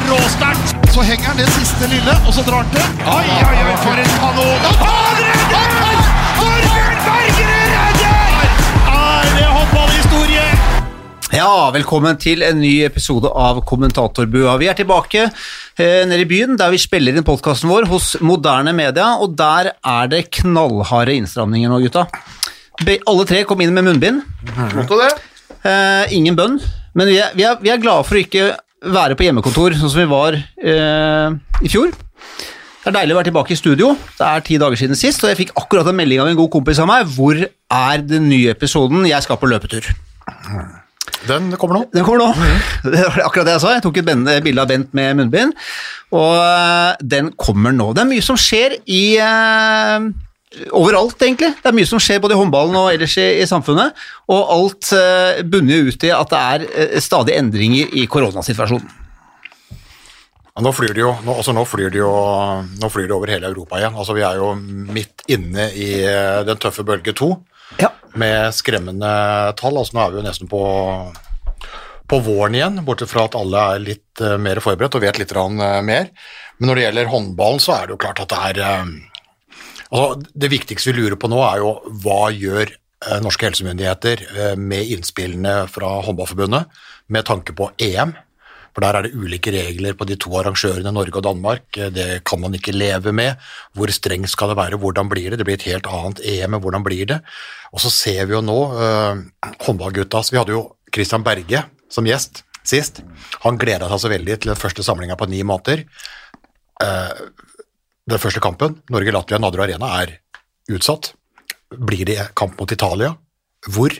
er råsterkt! Så henger han det siste lille, og så drar han til. Oi, oi, oi, for en kanon! Han redder! Torbjørn Bergerud redder! Er det håndballhistorie? Ja, velkommen til en ny episode av Kommentatorbua. Vi er tilbake eh, nede i byen, der vi spiller inn podkasten vår hos Moderne Media, og der er det knallharde innstramninger nå, gutta. Be alle tre kom inn med munnbind. Eh, ingen bønn, men vi er, vi, er, vi er glade for å ikke være på hjemmekontor sånn som vi var eh, i fjor. Det er deilig å være tilbake i studio. Det er ti dager siden sist, og jeg fikk akkurat en melding av en god kompis av meg. Hvor er den nye episoden? Jeg skal på løpetur. Den kommer nå. Den kommer nå. Det var akkurat det jeg sa. Jeg tok et bilde av Bent med munnbind, og øh, den kommer nå. Det er mye som skjer i øh, Overalt, egentlig. Det er mye som skjer både i håndballen og ellers i, i samfunnet, og alt øh, bunner ut i at det er øh, stadig endringer i koronasituasjonen. Ja, Nå flyr det jo nå, altså nå flyr det jo nå flyr det over hele Europa igjen. Altså Vi er jo midt inne i eh, den tøffe bølge to Ja. med skremmende tall. Altså Nå er vi jo nesten på, på våren igjen, bortsett fra at alle er litt eh, mer forberedt og vet litt eh, mer. Men når det gjelder håndballen, så er det jo klart at det er altså Det viktigste vi lurer på nå, er jo hva gjør eh, norske helsemyndigheter eh, med innspillene fra Håndballforbundet med tanke på EM? For der er det ulike regler på de to arrangørene, Norge og Danmark. Eh, Det kan man ikke leve med. Hvor strengt skal det være? Hvordan blir det? Det blir et helt annet EM, men hvordan blir det? Og så ser vi jo nå eh, håndballgutta. Vi hadde jo Christian Berge som gjest sist. Han gleda seg så veldig til den første samlinga på ni måneder. Eh, den første kampen, Norge-Latvia Nadru Arena, er utsatt. Blir det kamp mot Italia? Hvor?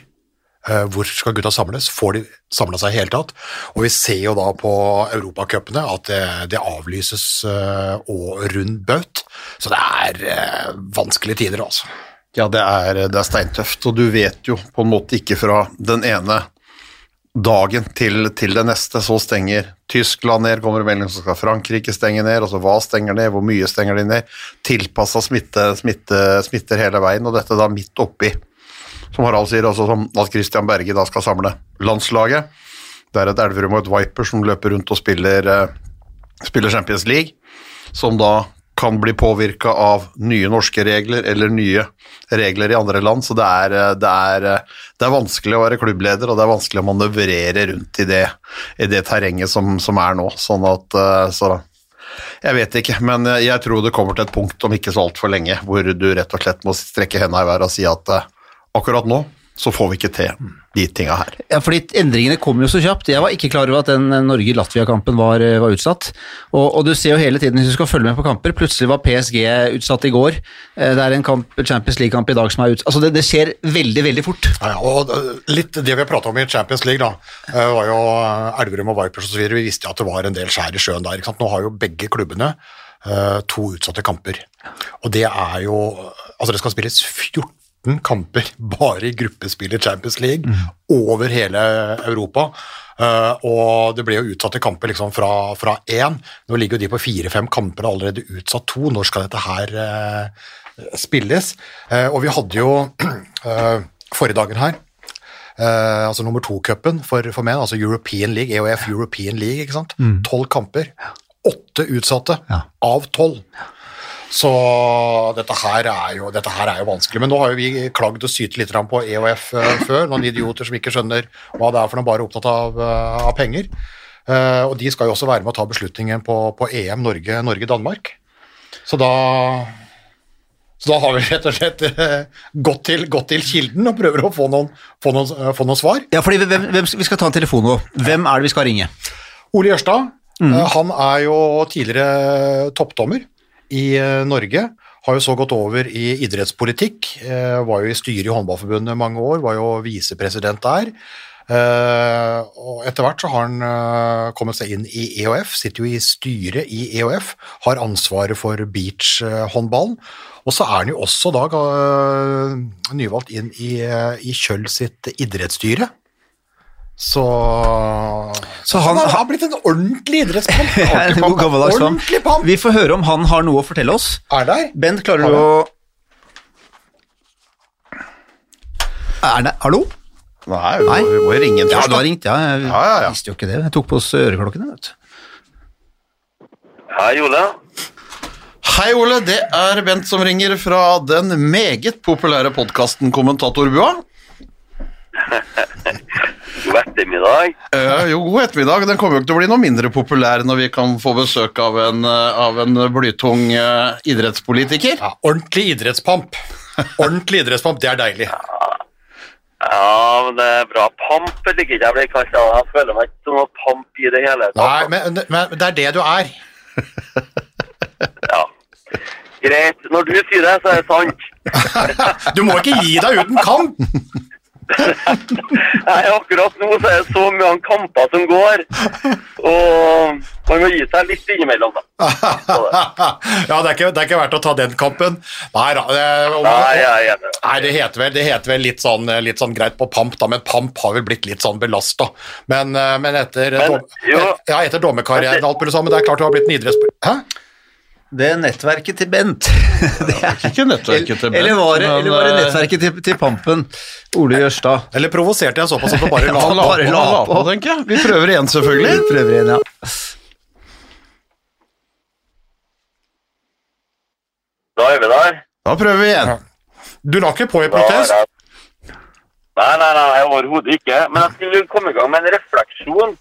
Eh, hvor skal gutta samles? Får de samla seg i hele tatt? Og vi ser jo da på europacupene at det, det avlyses eh, og rund baut. Så det er eh, vanskelige tider, altså. Ja, det er, det er steintøft, og du vet jo på en måte ikke fra den ene dagen til, til det neste, så stenger Tyskland ned, kommer melding så skal Frankrike stenge ned, altså hva stenger ned, hvor mye stenger de ned, tilpassa smitte, smitte, smitter hele veien, og dette da midt oppi, som Harald sier, altså som at Christian Berge da skal samle landslaget. Det er et Elverum og et Viper som løper rundt og spiller, eh, spiller Champions League, som da kan bli påvirka av nye norske regler eller nye regler i andre land. Så det er, eh, det, er, eh, det er vanskelig å være klubbleder, og det er vanskelig å manøvrere rundt i det, i det terrenget som, som er nå. Sånn at eh, så jeg vet ikke, men jeg tror det kommer til et punkt om ikke så altfor lenge hvor du rett og slett må strekke hendene i været og si at akkurat nå så får vi ikke til de tinga her. Ja, fordi Endringene kom jo så kjapt. Jeg var ikke klar over at den Norge-Latvia-kampen var, eh, var utsatt. Og, og du ser jo hele tiden, hvis du skal følge med på kamper, plutselig var PSG utsatt i går. Eh, Det er en kamp, Champions League-kamp i dag som er utsatt. Altså det, det skjer veldig, veldig fort. Ja, ja, og eh, litt det vi har prata om i Champions League, da, var jo Elverum og Vipers osv. Vi visste jo at det var en del skjær i sjøen der. ikke sant? Nå har jo begge klubbene to utsatte kamper. Og det er jo Altså, det skal spilles 14 kamper bare i gruppespill i Champions League over hele Europa. Uh, og det ble jo utsatte kamper liksom fra, fra én. Nå ligger jo de på fire-fem kamper allerede utsatt to. Når skal dette her uh, spilles? Uh, og vi hadde jo forrige dagen her altså nummer to-cupen for, for menn, altså European League, EOF European League, ikke sant? Tolv kamper. Åtte utsatte Ja. av tolv. Så dette her, er jo, dette her er jo vanskelig. Men nå har jo vi klagd og sytt litt på EOF eh, før, noen idioter som ikke skjønner hva det er for noe, bare opptatt av, eh, av penger. Eh, og de skal jo også være med å ta beslutningen på, på EM Norge- Norge-Danmark. så da så da har vi rett og slett gått, til, gått til kilden og prøver å få noen, få noen, få noen svar. Ja, fordi hvem, hvem, Vi skal ta en telefon nå. Hvem er det vi skal ringe? Ole Jørstad Mm. han er jo tidligere toppdommer i eh, Norge. Har jo så gått over i idrettspolitikk. eh, Var jo i styret i Håndballforbundet mange år, var jo visepresident der. Eh, og etter hvert så har han kommet seg inn i EOF, sitter jo i styret i EOF, har ansvaret for beachhåndballen. Og så er han jo også da nyvalgt inn i, i Kjøll sitt idrettsstyre. Så, Så han- han, har, blitt en ordentlig idrettsmann. Ordentlig pamp. Vi får høre om han har noe å fortelle oss. Er der? Bent, klarer du å Er det Hallo? Nei, vi Nei. må, vi må jo ringe en først. Ja, du har ringt, ja. Jeg Ja, ja, ja. visste jo ikke det. Jeg tok på oss øreklokkene, vet du. Hei, Ole. Hei, Ole. Det er Bent som ringer fra den meget populære podkasten Kommentatorbua. God ettermiddag. Uh, jo, god ettermiddag. Den kommer jo ikke til å bli noe mindre populær når vi kan få besøk av en, eh, av en blytung uh, idrettspolitiker. Ja, ordentlig idrettspamp. Ordentlig idrettspamp, det er deilig. Ja, men det er bra. Pamp eller ikke jeg blir kalt det. Jeg føler meg ikke som noe pamp i det hele Nei, men, men det er det du er. Ja. Greit. Når du sier det, så er det sant. Du må ikke gi deg uten kamp! Nei, akkurat nå så er det så mye kamper som går. Og man må gi seg litt innimellom, da. Ja, det er, ikke, det er ikke verdt å ta den kampen. Nei da. det- om- Nei, jeg er. Nei, det heter vel, det heter vel litt, sånn, litt sånn greit på pamp, da, men pamp har vel blitt litt sånn belasta. Men, eh, men etter, Men, dom, et, ja, etter dommerkarrieren og alt mulig sånn, men det er klart du har blitt en idretts... Det er nettverket til Bent. Det er, Ikke nettverket til Bent, eller var det, eller var det eh, nettverket til, til Pampen? Ole Jørstad. Eller provoserte jeg såpass at du bare la la, Bare la la på. på, tenker jeg. Vi prøver igjen, selvfølgelig. Prøver igjen, ja. Da er vi der. Da prøver vi igjen. Du la ikke på i protest? Nei, nei, nei, overhodet ikke. Men jeg skulle komme i gang med en refleksjon.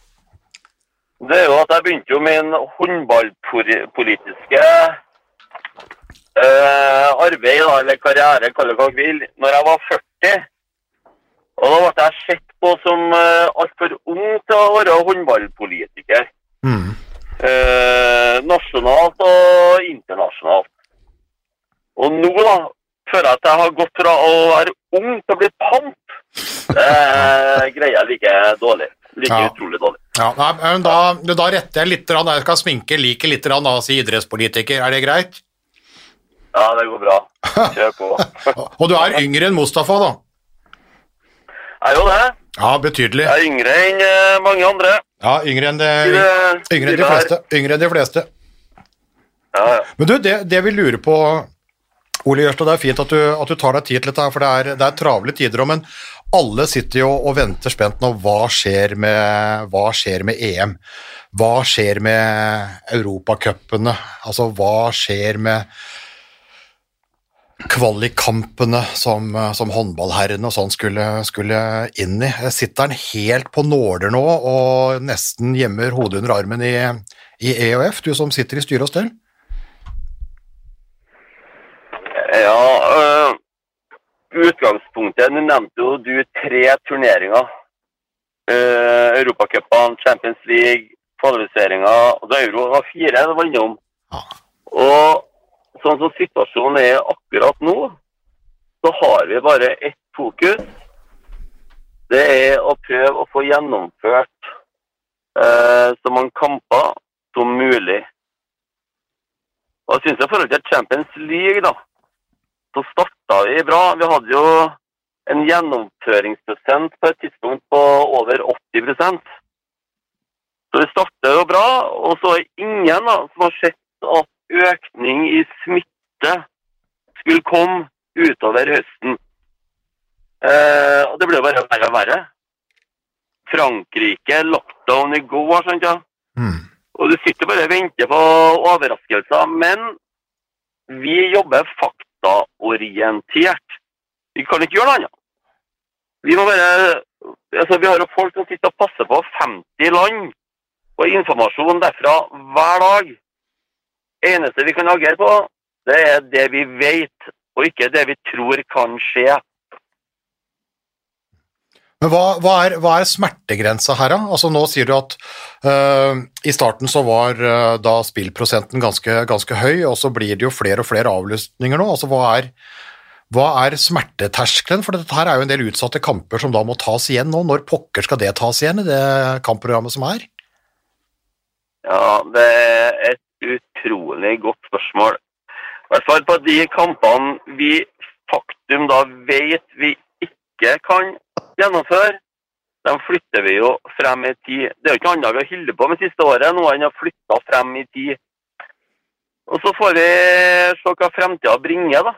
Det er jo at jeg begynte jo min håndballpolitiske eh, arbeid, eller karriere, kall det hva du vil, når jeg var 40. Og da ble jeg sett på som eh, altfor ung til å være håndballpolitiker. Mm. Eh, nasjonalt og internasjonalt. Og nå da, føler jeg at jeg har gått fra å være ung til å bli pamp. Det greier jeg like dårlig. Like Ja. utrolig dårlig. Ja, nei, men da, da retter jeg litt, jeg skal sminke like litt da, og si idrettspolitiker. Er det greit? Ja, det går bra. Kjør på. Og du er yngre enn Mustafa, da? Jeg er jo det. Ja, betydelig. Jeg er yngre enn eh, mange andre. Ja, yngre enn, det, yngre enn de fleste. Yngre enn de fleste. Ja, ja. Men du, det, det vi lurer på, Ole Jørstad, det er fint at du, at du tar deg tid til dette, for det er, det er travle tider. òg. Men alle sitter jo og venter spent nå. Hva skjer med, hva skjer med EM? Hva skjer med europacupene? Altså, hva skjer med kvalikkampene som, som håndballherrene og sånn skulle, skulle inn i? Sitter han helt på nåler nå og nesten gjemmer hodet under armen i, i EOF, du som sitter i styre og stell? Ja, øh, utgangspunktet, nå nevnte jo du tre turneringer. Uh, Europacupene, Champions League, kvalifiseringa og da euro var fire det var innom. Ja. Og sånn som situasjonen er akkurat nå, så har vi bare ett fokus. Det er å prøve å få gjennomført uh, så mange kamper som mulig. Og jeg synes i forhold til Champions League, da, så starta vi bra. Vi hadde jo en gjennomføringsprosent på et tidspunkt på over 80 Så vi starter jo bra, og så er ingen da, som har sett at økning i smitte skulle komme utover høsten. Eh, og det ble bare verre og verre. Frankrike, lockdown i går, sant ja. Mm. Og du sitter bare og venter på overraskelser. Men vi jobber faktaorientert. Vi kan ikke gjøre noe annet. Vi må bare altså Vi har jo folk som sitter og passer på 50 land. Og informasjon derfra hver dag. eneste vi kan agere på, det er det vi vet, og ikke det vi tror kan skje. Men hva, hva, er, hva er smertegrensa her, da? Altså Nå sier du at øh, i starten så var øh, da spillprosenten ganske, ganske høy, og så blir det jo flere og flere avlysninger nå. Altså Hva er, hva er smerteterskelen? For dette her er jo en del utsatte kamper som da må tas igjen nå. Når pokker skal det tas igjen i det kampprogrammet som er? Ja, det er et utrolig godt spørsmål. I hvert fall på de kampene vi faktum da vet vi ikke kan gjennomføre, de flytter vi jo frem i tid. Det er jo ikke annet vi har holdt på med siste året, noe enn å flytte frem i tid. Og så får vi se hva fremtida bringer, da.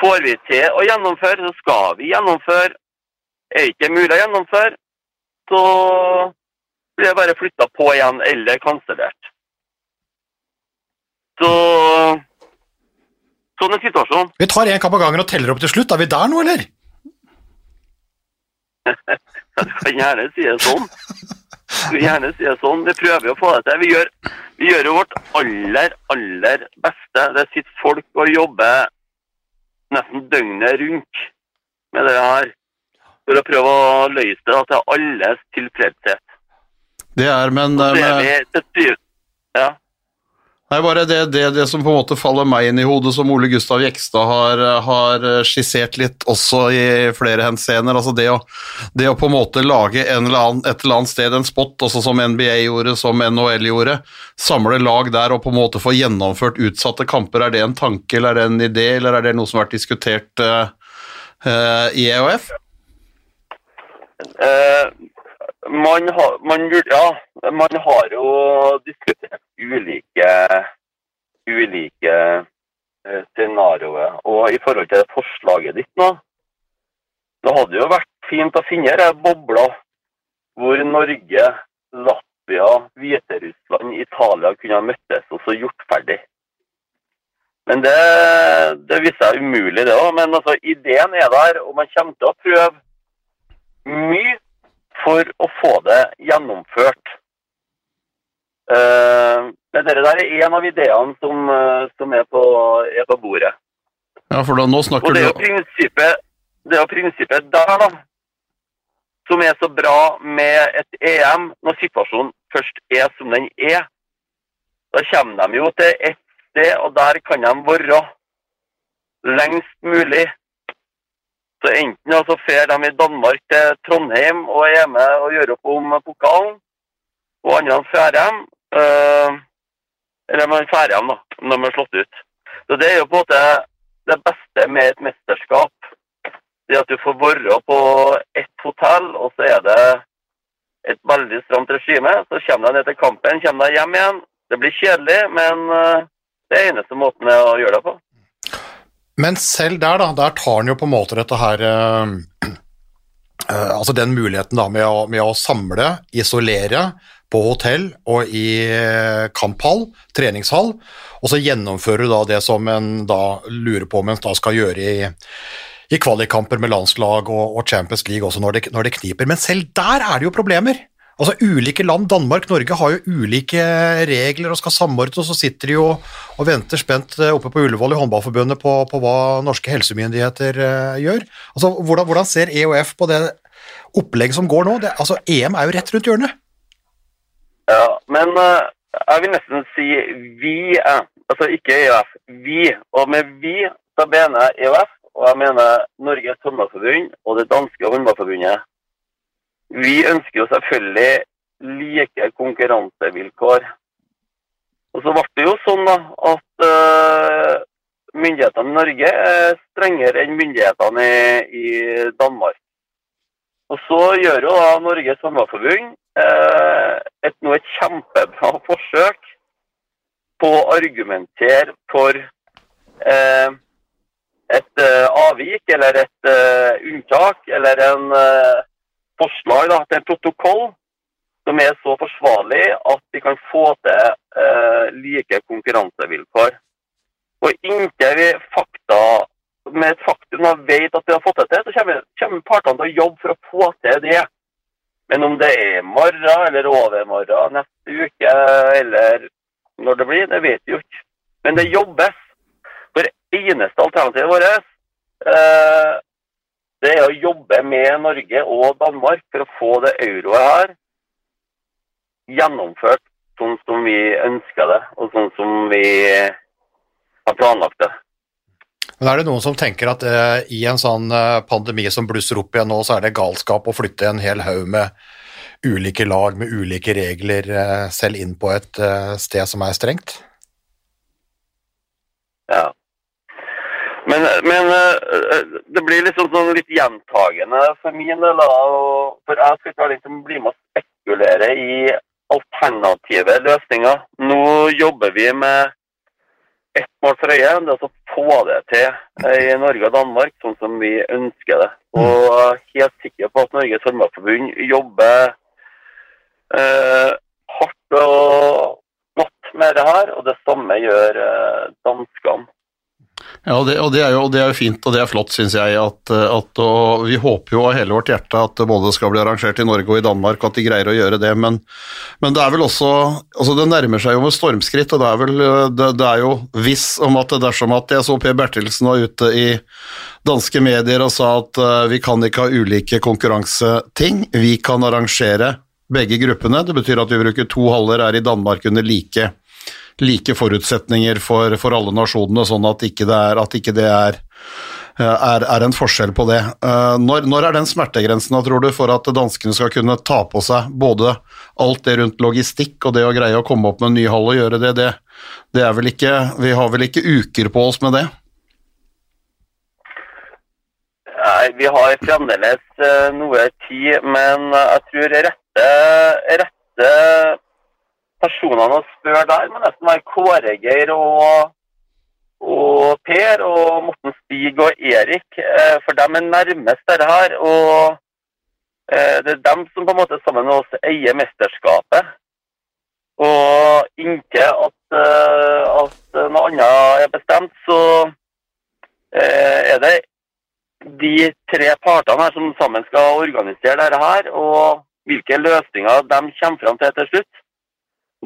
Får vi til å gjennomføre, så skal vi gjennomføre. Er ikke mulig å gjennomføre, så blir det bare flytta på igjen eller kansellert. Så Sånn er situasjonen. Vi tar én kamp av gangen og teller opp til slutt. Er vi der nå, eller? Du kan gjerne si det sånn. Du kan gjerne si det sånn. Vi prøver å få det til. Vi gjør, vi gjør vårt aller, aller beste. Det sitter folk og jobber nesten døgnet rundt med det her. For å prøve å løse det til alles tilfredshet. Det er, men, det, er vi til Ja. Nei, bare det, det, det som på en måte faller meg inn i hodet, som Ole Gustav Jekstad har, har skissert litt også i flere henseender. altså det å, det å på en måte lage en eller annen, et eller annet sted en spot, også som NBA gjorde, som NHL gjorde, samle lag der og på en måte få gjennomført utsatte kamper, er det en tanke, eller er det en idé, eller er det noe som har vært diskutert uh, uh, i EOF? Eh, man, har, man, ja, man har jo diskutert ulike, ulike eh, scenarioer. Og i forhold til forslaget ditt nå, det hadde jo vært fint å finne ei boble hvor Norge, Latvia, Hviterussland, Italia kunne ha møttes og så gjort ferdig. Men det, det viser seg umulig, det òg. Men altså, ideen er der, og man kommer til å prøve mye for å få det gjennomført. Eh, men dette der er en av ideene som, eh, som er, på, er på bordet. Ja, for da, nå Og snakker det er du jo prinsippet, det er prinsippet der, da, som er så bra med et EM, når situasjonen først er som den er. Da kommer de jo til ett sted, og der kan de være lengst mulig. Så enten altså fer de i Danmark til Trondheim og er hjemme og gjør opp om pokalen, og andre drar hjem. øh, eller man drar hjem, da, når de er slått ut. Så det er jo på en måte det beste med et mesterskap. Det at du får være på ett hotell, og så er det et veldig stramt regime. Så kommer de ned til kampen, kommer de hjem igjen. Det blir kjedelig, men øh, det er eneste måten å gjøre det på. Men selv der, da, der tar han jo på en måte dette her eh, eh, Altså den muligheten da med å, med å samle, isolere på hotell og i eh, kamphall, treningshall, og så gjennomfører du da det som en da lurer på om en da skal gjøre i, i kvalikkamper med landslag og, og Champions League også når det, når det kniper. Men selv der er det jo problemer. Altså Ulike land, Danmark, Norge, har jo ulike regler og skal samordne, og så sitter de jo og venter spent eh, oppe på Ullevål i håndballforbundet på, på hva norske helsemyndigheter eh, gjør. Altså hvordan, hvordan ser EOF på det opplegget som går nå? Det, altså EM er jo rett rundt hjørnet. Ja, men jeg vil nesten si vi, er, altså ikke EOF, vi. Og med vi da mener jeg EOF, og jeg mener Norges håndballforbund og det danske håndballforbundet. Vi ønsker jo selvfølgelig like konkurransevilkår. Og så ble det jo sånn da, at uh, myndighetene i Norge er strengere enn myndighetene i, i Danmark. Og så gjør jo da Norges Svømmeforbund uh, et, nå et kjempebra forsøk på å argumentere for uh, et eh, avvik eller et eh, unntak eller en eh, forslag da, til en protokoll som er så forsvarlig at vi kan få til eh, like konkurransevilkår. Og inntil vi fakta, med et faktum da, vet at vi har fått det til, så kommer, kommer partene til å jobbe for å få til det. Men om det er i morgen eller overmorgen, neste uke eller når det blir, det vet vi jo ikke. Men det jobbes. For eneste alternativet vårt eh, det er å jobbe med Norge og Danmark for å få det euroet her gjennomført sånn som vi ønsker det, og sånn som vi har planlagt det. Men er det noen som tenker at eh, i en sånn eh, pandemi som blusser opp igjen nå, så er det galskap å flytte en hel haug med ulike lag med ulike regler eh, selv inn på et eh, sted som er strengt? Ja. Men, men eh, det blir liksom sånn litt gjentagende for min del. For jeg skal ikke være den som blir med å spekulere i alternative løsninger. Nå jobber vi med ett mål for øye, det er å få det til eh, i Norge og Danmark sånn som vi ønsker det. Og jeg er helt sikker på at Norges Håndballforbund jobber eh, hardt og godt med det her, og det samme gjør eh, danskene. Ja, og det, og det, jo, og det er jo fint, og det er flott, syns jeg. At, at, og vi håper jo av hele vårt hjerte at det både skal bli arrangert i Norge og i Danmark, og at de greier å gjøre det. Men, men det er vel også altså Det nærmer seg jo med stormskritt, og det er vel det, det er jo viss om at dersom at jeg så Per Bertelsen var ute i danske medier og sa at uh, vi kan ikke ha ulike konkurranseting, vi kan arrangere begge gruppene. Det betyr at vi bruker to haller her i Danmark under like like forutsetninger for, for alle nasjonene, sånn at ikke det er, ikke det er, er, er en forskjell på det. Eh, når, når, er den smertegrensen, tror du, for at danskene skal kunne ta på seg både alt det rundt logistikk og det å greie å komme opp med en ny hall og gjøre det, det, det er vel ikke Vi har vel ikke uker på oss med det? Nei, vi har fremdeles uh, noe tid, men jeg tror rette, rette personene å spørre der må nesten være Kåre Geir og, og, Per og Morten Stig og Erik. Eh, for de er nærmest dette her. Og eh, det er dem som på en måte sammen med oss eier mesterskapet. Og inntil at, eh, at noe annet er bestemt, så er det de tre partene her som sammen skal organisere dette her. Og hvilke løsninger de kommer fram til til slutt.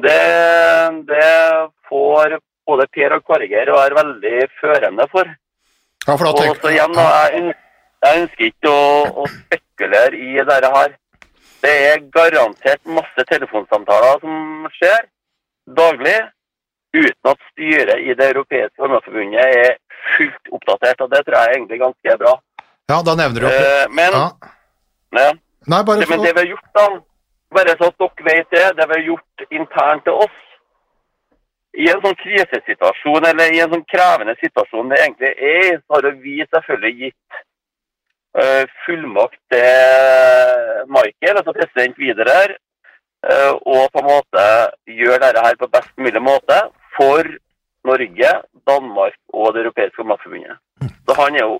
Det, det får både Per og Kåregeir være veldig førende for. Ja, for og så igjen, da, jeg, jeg, ønsker ikke å, å, spekulere i dette her. Det er garantert masse telefonsamtaler som skjer daglig, uten at styret i Det europeiske håndballforbundet er fullt oppdatert. og Det tror jeg er egentlig ganske bra. Ja, da nevner du eh, Men, ja. Ja. Nei, det, men det vi har gjort, da bare så at dere vet det, det har gjort internt til oss. I en sånn krisesituasjon, eller i en sånn krevende situasjon det egentlig er, så har vi selvfølgelig gitt uh, fullmakt til Michael, altså president videre her, uh, og på en måte gjøre dette her på best mulig måte for Norge, Danmark og Det europeiske matforbundet. Så han er jo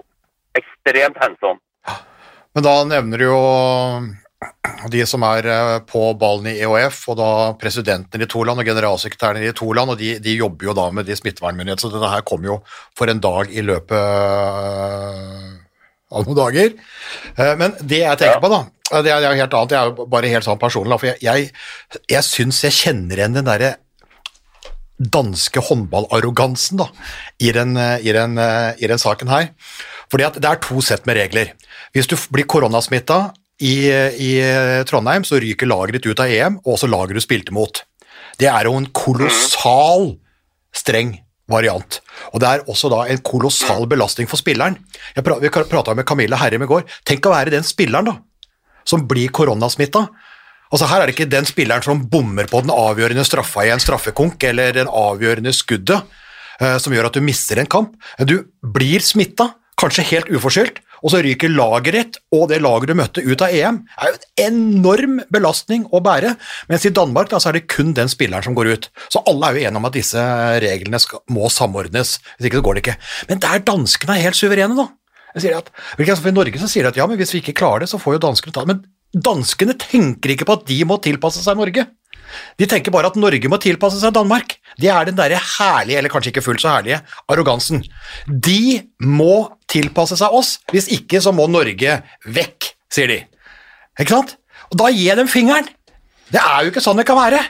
ekstremt hands on. Men da nevner du jo de som er eh, på ballen i EOF, og da presidenten i to land og generalsekretæren i to land, og de, de jobber jo da med de smittevernmyndighetene, så dette her kom jo for en dag i løpet eh, av noen dager. Eh, men det jeg tenker på, da, det er, helt annet, det er jo bare helt sånn personlig, for jeg, jeg, jeg syns jeg kjenner igjen den derre danske håndballarrogansen da, i den, i, den, i den saken her. Fordi at det er to sett med regler. Hvis du blir koronasmitta i, i Trondheim så ryker laget ditt ut av EM, og også laget du spilte mot. Det er jo en kolossal streng variant. Og det er også da en kolossal belastning for spilleren. Pra vi prata med Camilla Herrem i går. Tenk å være den spilleren da, som blir koronasmitta. Altså Her er det ikke den spilleren som bommer på den avgjørende straffa i en straffekonk, eller den avgjørende skuddet uh, som gjør at du mister en kamp. Du blir smitta, kanskje helt uforskyldt, og så ryker laget ditt og det laget du møtte ut av EM. Det er jo en enorm belastning å bære, mens i Danmark da, så er det kun den spilleren som går ut. Så alle er jo enige om at disse reglene skal, må samordnes, hvis ikke så går det ikke. Men der danskene er helt suverene, da. At, I Norge så sier de at ja, men hvis vi ikke klarer det, så får jo danskene ta det. Men danskene tenker ikke på at de må tilpasse seg Norge. De tenker bare at Norge må tilpasse seg Danmark. Det er den derre herlige, eller kanskje ikke fullt så herlige, arrogansen. De må tilpasse seg oss, hvis ikke så må Norge vekk, sier de. Ikke sant? Og da gir jeg dem fingeren. Det er jo ikke sånn det kan være.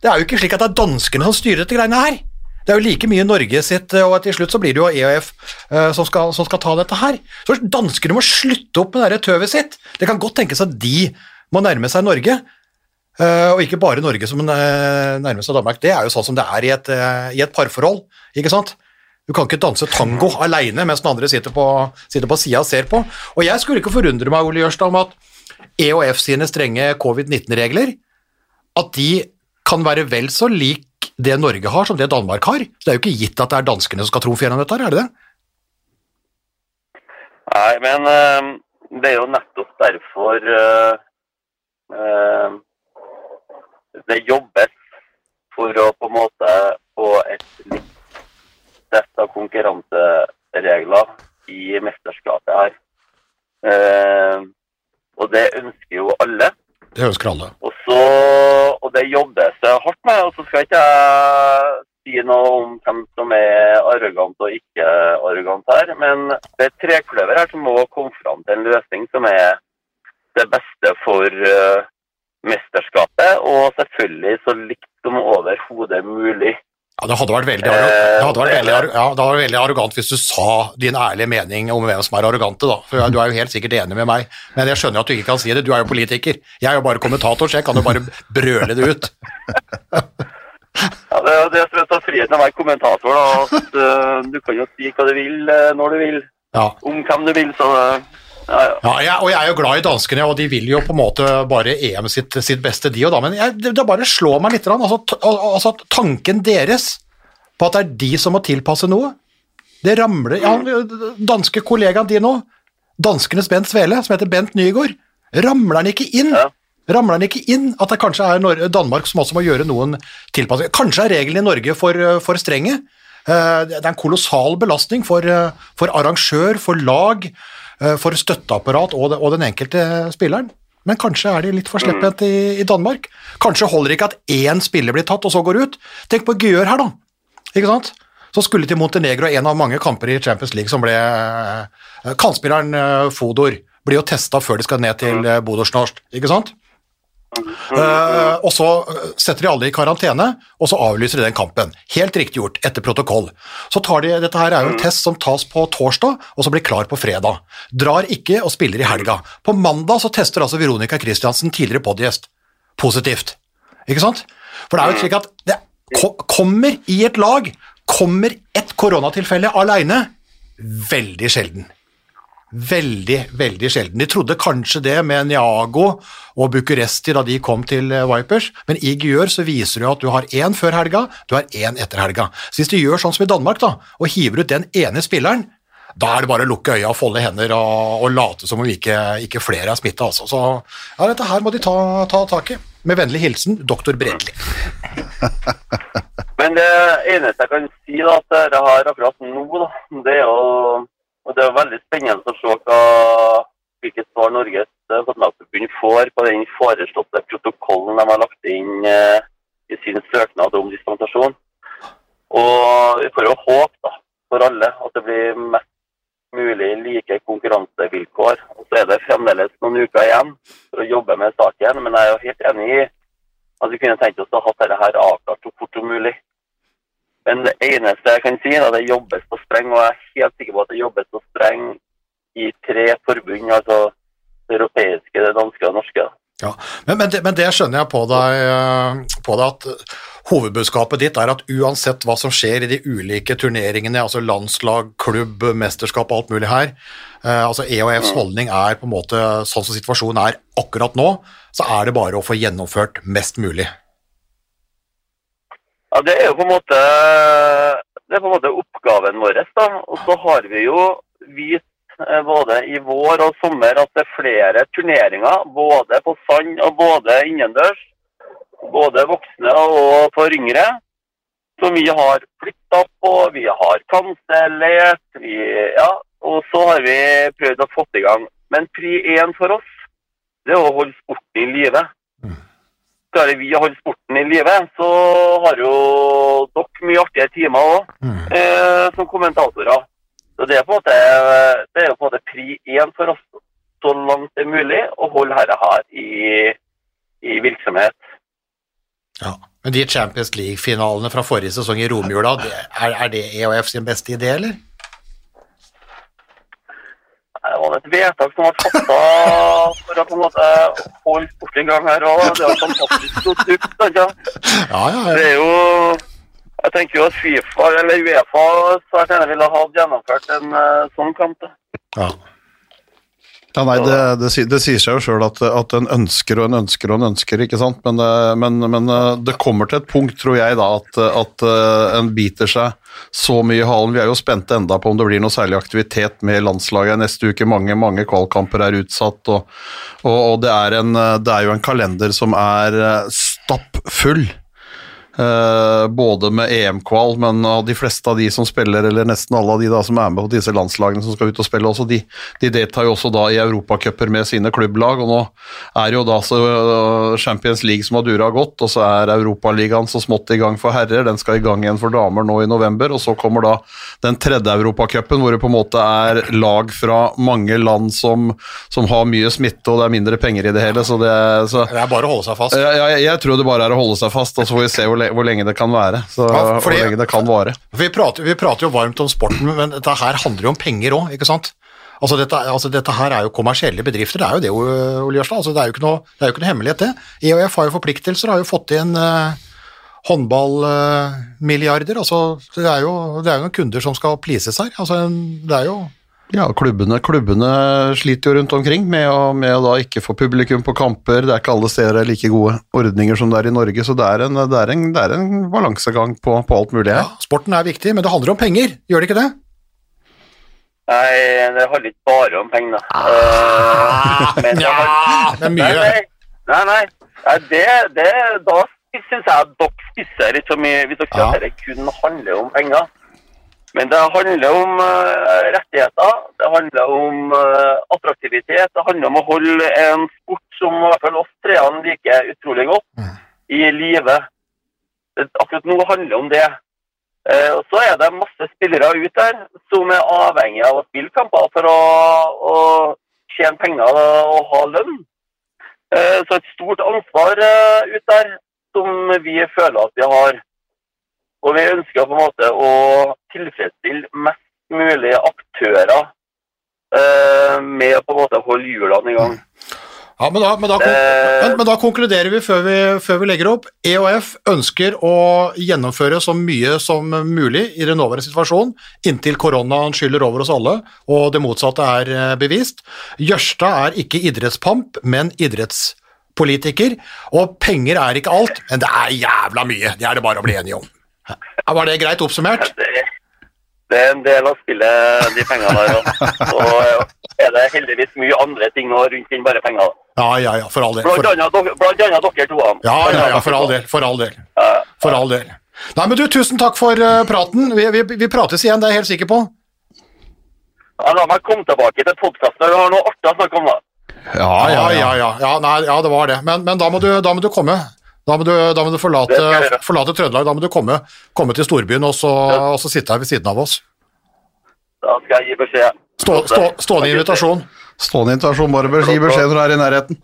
Det er jo ikke slik at det er danskene som styrer dette greiene her. Det er jo like mye Norge sitt, og til slutt så blir det jo EOF uh, som, som, skal, ta dette her. Så danskene må slutte opp med det tøvet sitt. Det kan godt tenkes at de må nærme seg Norge, og ikke bare Norge som nærmer seg Danmark. Det er jo sånn som det er i et, uh, i et, parforhold. ikke sant? Du kan ikke danse tango alene mens den andre sitter på, sitter på sida og ser på. Og jeg skulle ikke forundre meg Ole Jørstad, om at EOF sine strenge covid-19-regler at de kan være vel så lik det Norge har, som det Danmark har. Så det er jo ikke gitt at det er danskene som skal trumfe gjennom dette, er det det? Nei, men det er jo nettopp derfor det jobbes for å på en måte få et likt sett av konkurranseregler i mesterskapet her. Eh, og det ønsker jo alle. Det ønsker alle. Og, så, og det jobbes hardt med. Og så skal ikke jeg si noe om hvem som er arrogant og ikke arrogant her, men det er trekløver her som må komme fram til en løsning som er det beste for eh, mesterskapet, og selvfølgelig så likt som overhodet mulig. Ja, det hadde vært veldig, det hadde vært veldig, ja, det hadde vært veldig arrogant hvis du sa din ærlige mening om hvem som er arrogante, da. For du er jo helt sikkert enig med meg, men jeg skjønner at du ikke kan si det. Du er jo politiker. Jeg er jo bare kommentator, så jeg kan jo bare brøle det ut. Ja, det er det som er så av å være kommentator, da, at uh, du kan jo si hva du vil eh, når du vil, Ja. om hvem du vil, så eh, ja, ja. Ja, jeg, og jeg er jo glad i danskene, og de vil jo på en måte bare EM sitt, sitt beste, de og da, men jeg, det, bare slår meg litt, altså, altså tanken deres på at det er de som må tilpasse noe, det ramler ja, Danske kollegaen din nå, danskenes Bent Svele, som heter Bent Nygaard, ramler han ikke inn? Ja. Ramler han ikke inn at det kanskje er Danmark som også må gjøre noen tilpasninger? Kanskje er reglene i Norge for, for strenge? Eh, Det er en kolossal belastning for, eh, for arrangør, for lag, for støtteapparat og, og den enkelte spilleren. Men kanskje er de litt for slepphendt i, i Danmark. Kanskje holder det ikke at én spiller blir tatt og så går ut. Tenk på Gjør her, da. Ikke sant? Så skulle til Montenegro en av mange kamper i Champions League som ble eh, Kantspilleren eh, Fodor blir jo testa før de skal ned til uh, Bodø-Snorst, ikke sant? Eh, og så setter de alle i karantene, og så avlyser de den kampen. Helt riktig gjort, etter protokoll. Så tar de, Dette her er jo en test som tas på torsdag, og så blir klar på fredag. Drar ikke og spiller i helga. På mandag så tester altså Veronica Christiansen, tidligere podgjest, positivt. Ikke sant? For det er jo slik at det kommer i et lag, kommer ett koronatilfelle alene, veldig sjelden. Veldig, veldig sjelden. De trodde kanskje det med Niago og Bucuresti da de kom til eh, Vipers, men i Gjør så viser det at du har én før helga, du har én etter helga. Så hvis du gjør sånn som i Danmark da, og hiver ut den ene spilleren, da er det bare å lukke øya og folde hender og, og late som om ikke, ikke flere er smitta. Altså. Så ja, dette her må de ta, ta tak i. Med vennlig hilsen doktor Bredli. Men det eneste jeg kan si da, at dere her akkurat nå, da, det er jo og det er veldig spennende å se hva, hvilket svar Norges Håndballforbund får på den foreslåtte protokollen de har lagt inn eh, i sin søknad om dispensasjon. Og vi får jo håpe da, for alle at det blir mest mulig like konkurransevilkår. Og så er det fremdeles noen uker igjen for å jobbe med saken, men jeg er jo helt enig i at vi kunne tenkt oss å ha dette avklart så fort som mulig. Men det eneste jeg kan si, er at det jobbes på spreng, og jeg er helt sikker på at det jobbes på spreng i tre forbund, altså det europeiske, det danske og det norske. Ja, men, men, det, men det skjønner jeg på deg, eh, på deg at eh, hovedbudskapet ditt er at uansett hva som skjer i de ulike turneringene, altså landslag, klubb, mesterskap og alt mulig her, eh, altså EOFs holdning er på en måte sånn som situasjonen er akkurat nå, så er det bare å få gjennomført mest mulig. Ja, det er jo på en måte, på en måte oppgaven vår, da. Og så har vi jo vist eh, både i vår og sommer at det er flere turneringer, både på sand og både innendørs. Både voksne og for yngre. Som vi har flytta på, vi har kansellert, vi Ja. Og så har vi prøvd å få i gang. Men pri én for oss, det er å holde sporten i live. Klarer vi å holde sporten i live, så har jo dere mye artige timer òg, eh, som kommentatorer. Så det er på en måte, det er på en måte pri én for oss, så langt det er mulig, å holde dette her i, i virksomhet. Ja. Men de Champions League-finalene fra forrige sesong i romjula, er, er det EOF sin beste idé, eller? Det var et vedtak som ble fatta for å på en måte holde sporten i gang her og Det er et fantastisk produkt. sant? Ja, ja, Det er jo Jeg tenker jo at Fifa eller Uefa svært gjerne ville ha gjennomført en eh, sånn kamp. da. ja. Ja, nei, det, det, det sier seg jo sjøl at, at en ønsker og en ønsker og en ønsker, ikke sant. Men, eh, men, men eh, det kommer til et punkt, tror jeg, da, at, at eh, en biter seg så mye i halen. Vi er jo spente enda på om det blir noe særlig aktivitet med landslaget neste uke. Mange mange kvalkamper er utsatt, og, og, og det, er en, det er jo en kalender som er stappfull. Eh, både med EM-kval, men av de fleste av de som spiller, eller nesten alle av de da som er med på disse landslagene som skal ut og spille også, de, de deltar jo også da i europacuper med sine klubblag, og nå er jo da så eh, Champions League som har dura godt, og så er Europaligaen så smått i gang for herrer, den skal i gang igjen for damer nå i november, og så kommer da den tredje europacupen hvor det på en måte er lag fra mange land som, som har mye smitte og det er mindre penger i det hele, så det så, Det er bare å holde seg fast. jeg, jeg, jeg tror det bare er å holde seg fast, og så får vi se hvor, le hvor lenge det kan være. Så, Ja, fordi- hvor lenge det kan vare. Vi prater, vi prater jo varmt om sporten, men dette her handler jo om penger òg, ikke sant? Altså dette, altså dette her er jo kommersielle bedrifter, det er jo det, Ole Jørstad. Altså det, er jo ikke noe, det er jo ikke noe hemmelighet, det. EOF har jo forpliktelser, har jo fått inn uh, håndballmilliarder. altså det er, jo, det er jo noen kunder som skal pleases her. altså Det er jo Ja, klubbene, klubbene sliter jo rundt omkring med å, med å da ikke få publikum på kamper. Det er ikke alle steder det er like gode ordninger som det er i Norge, så det er en, det er en, det er en balansegang på, på alt mulig ja. Sporten er viktig, men det handler om penger, gjør det ikke det? Nei, det handler ikke bare om penger. Uh, men det handler- det er mye. Nei, nei. nei, nei det, det, da syns jeg at dere spisser litt så mye hvis dere sier Ja. at det kun handler om penger. Men det handler om eh, rettigheter, det handler om eh, attraktivitet, det handler om å holde en sport som i hvert fall oss treene liker utrolig godt, Mm. i live. Akkurat nå handler det om det. Eh, og så er det masse spillere ute der som er avhengig av å spille kamper for å, å tjene penger og ha lønn. Så et stort ansvar ute der som vi føler at vi har. Og vi ønsker på en måte å tilfredsstille mest mulig aktører eh, med å på en måte holde hjulene i gang. Ja, men da, men, da, Eh. men, men da konkluderer vi før, vi før vi legger opp. EOF ønsker å gjennomføre så mye som mulig i den nåværende situasjonen, inntil koronaen skyller over oss alle, og det motsatte er eh, bevist. Jørstad er ikke idrettspamp, men idrettspolitiker, og penger er ikke alt, men det er jævla mye. Det er det bare å bli enige om. Ja, Var det greit oppsummert? Det, det er en del av spillet, de pengene der. Og, og er det heldigvis mye andre ting nå rundt enn bare penger. Ja, ja, ja, for all del. Blant annet, dere- blant annet dere to. ja, ja, ja, for all del. For all del. For all del. Nei, men du, tusen takk for eh, praten. Vi, vi, vi prates igjen, det er jeg helt sikker på. Ja, la meg komme tilbake til podkasten. Vi har noe artig å snakke om. da. Ja, Ja, ja, ja. ja, nei, ja det var det. Men, men da, må du, da må du komme. Da må du, da må du forlate, forlate Trøndelag. Da må du komme, komme til storbyen og så, og så sitte her ved siden av oss. Da skal jeg gi beskjed. Stå, stå, stående invitasjon. Stående invitasjon, bare bør gi beskjed når du er i nærheten.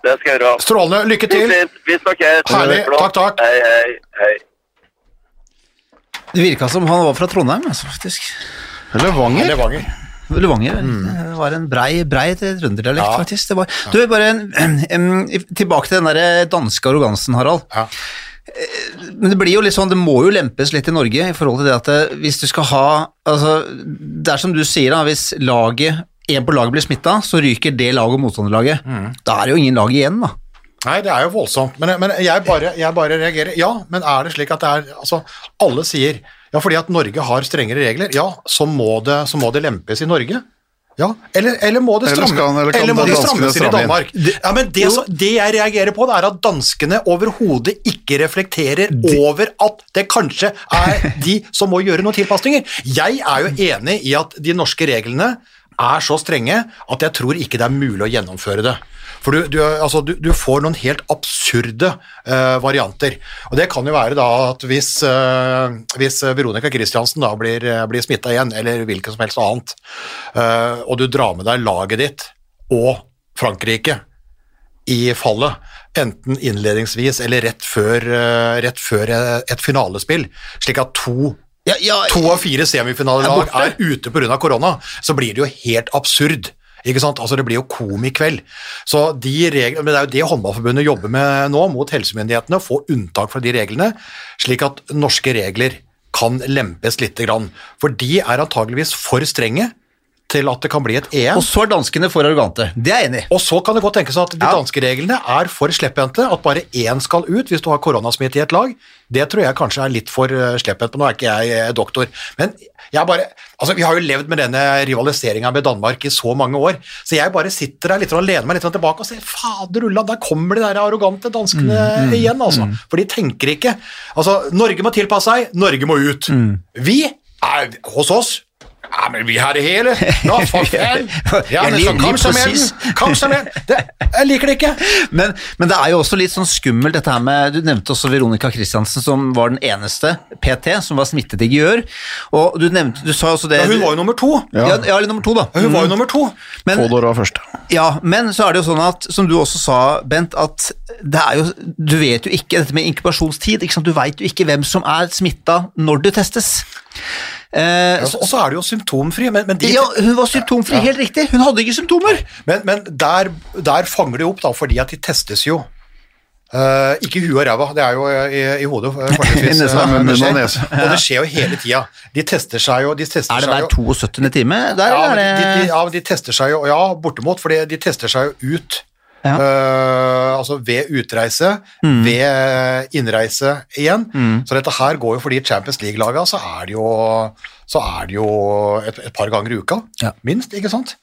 Det skal jeg gjøre. Strålende. Lykke til. Vi snakkes. Herlig. Takk, takk. Hei, hei, hei. Det virka som han var fra Trondheim, altså, faktisk. Levanger. Levanger. Levanger. Det var en brei, brei trønderdialekt, Ja. faktisk. Det var, du, bare en, em, Tilbake til den der danske arrogansen, Harald. Ja. Men det blir jo litt sånn, det må jo lempes litt i Norge i forhold til det at hvis du skal ha altså, Det er som du sier, da, hvis laget en på laget blir smitta, så ryker det laget og motstanderlaget. Da er det jo ingen lag igjen, da. Nei, det er jo voldsomt. Men, men jeg, bare, jeg bare reagerer. Ja, men er det slik at det er Altså, alle sier ja, fordi at Norge har strengere regler, ja, så må det, så må det lempes i Norge. Ja, eller, eller må det Eller stramme, skal- eller kan må det strammes inn i? Danmark. Ja, men det, så, det jeg reagerer på, det er at danskene overhodet ikke reflekterer over at det kanskje er de som må gjøre noen tilpasninger. Jeg er jo enig i at de norske reglene er så strenge at jeg tror ikke det er mulig å gjennomføre det. For du, du, altså, du, du får noen helt absurde uh, varianter. Og det kan jo være da at hvis, uh, hvis Veronica Christiansen da blir, eh, blir smitta igjen, eller hvilket som helst annet, uh, og du drar med deg laget ditt og Frankrike i fallet, enten innledningsvis eller rett før, rett før et finalespill, slik at to Ja, ja, to av fire semifinalelag Er er ute pga. korona, så blir det jo helt absurd. Ikke sant? Altså Det blir jo komikveld. Så de reglene, men Det er jo det Håndballforbundet jobber med nå, mot helsemyndighetene, å få unntak fra de reglene, slik at norske regler kan lempes litt. For de er antageligvis for strenge til at det kan bli et EM. Og så er danskene for arrogante. Det er jeg enig i. Og så kan det godt tenkes at de danske reglene er for slepphendte, at bare én skal ut hvis du har koronasmitte i et lag. Det tror jeg kanskje er litt for uh, slepphendt, nå er ikke jeg eh, doktor. Men jeg bare, altså vi har jo levd med denne rivaliseringa med Danmark i så mange år, så jeg bare sitter der litt og lener meg litt tilbake og ser fader ulla, der kommer de der arrogante danskene igjen, altså. For de tenker ikke. Altså, Norge må tilpasse seg, Norge må ut. Vi er hos oss ja, men vi har det hele. Nå, for faen. Ja, men så kom så med den. Kom med jeg liker det ikke. Men, men det er jo også litt sånn skummelt dette her med Du nevnte også Veronica Christiansen, som var den eneste PT som var smittet i Gjør. Og du nevnte Du sa også det Ja, hun var jo nummer to. ja. Ja, eller nummer to, da. Hun var jo nummer to. Men, Fodor var først. ja, men så er det jo sånn at, som du også sa, Bent, at det er jo Du vet jo ikke dette med inkubasjonstid. Ikke sant? Du veit jo ikke hvem som er smitta når du testes. Eh, Og så- er det jo symptomfri, men, men, de, ja, hun var symptomfri, helt riktig. Hun hadde ikke symptomer. men, men der, der fanger de opp, da, fordi at de testes jo. Uh, ikke huet og ræva, det er jo i, i hodet. eh, nesa, uh, munn det og skjer. Og det skjer jo hele tida. De tester seg jo de tester Er det hver 72. time? Der, ja, eller de, de, ja, de tester seg jo Ja, bortimot, for de tester seg jo ut. Ja. Uh, altså ved utreise, ved innreise igjen. Så dette her går jo for de Champions League-laga, så er det jo, så er det jo et, et par ganger i uka, Ja. minst, ikke sant?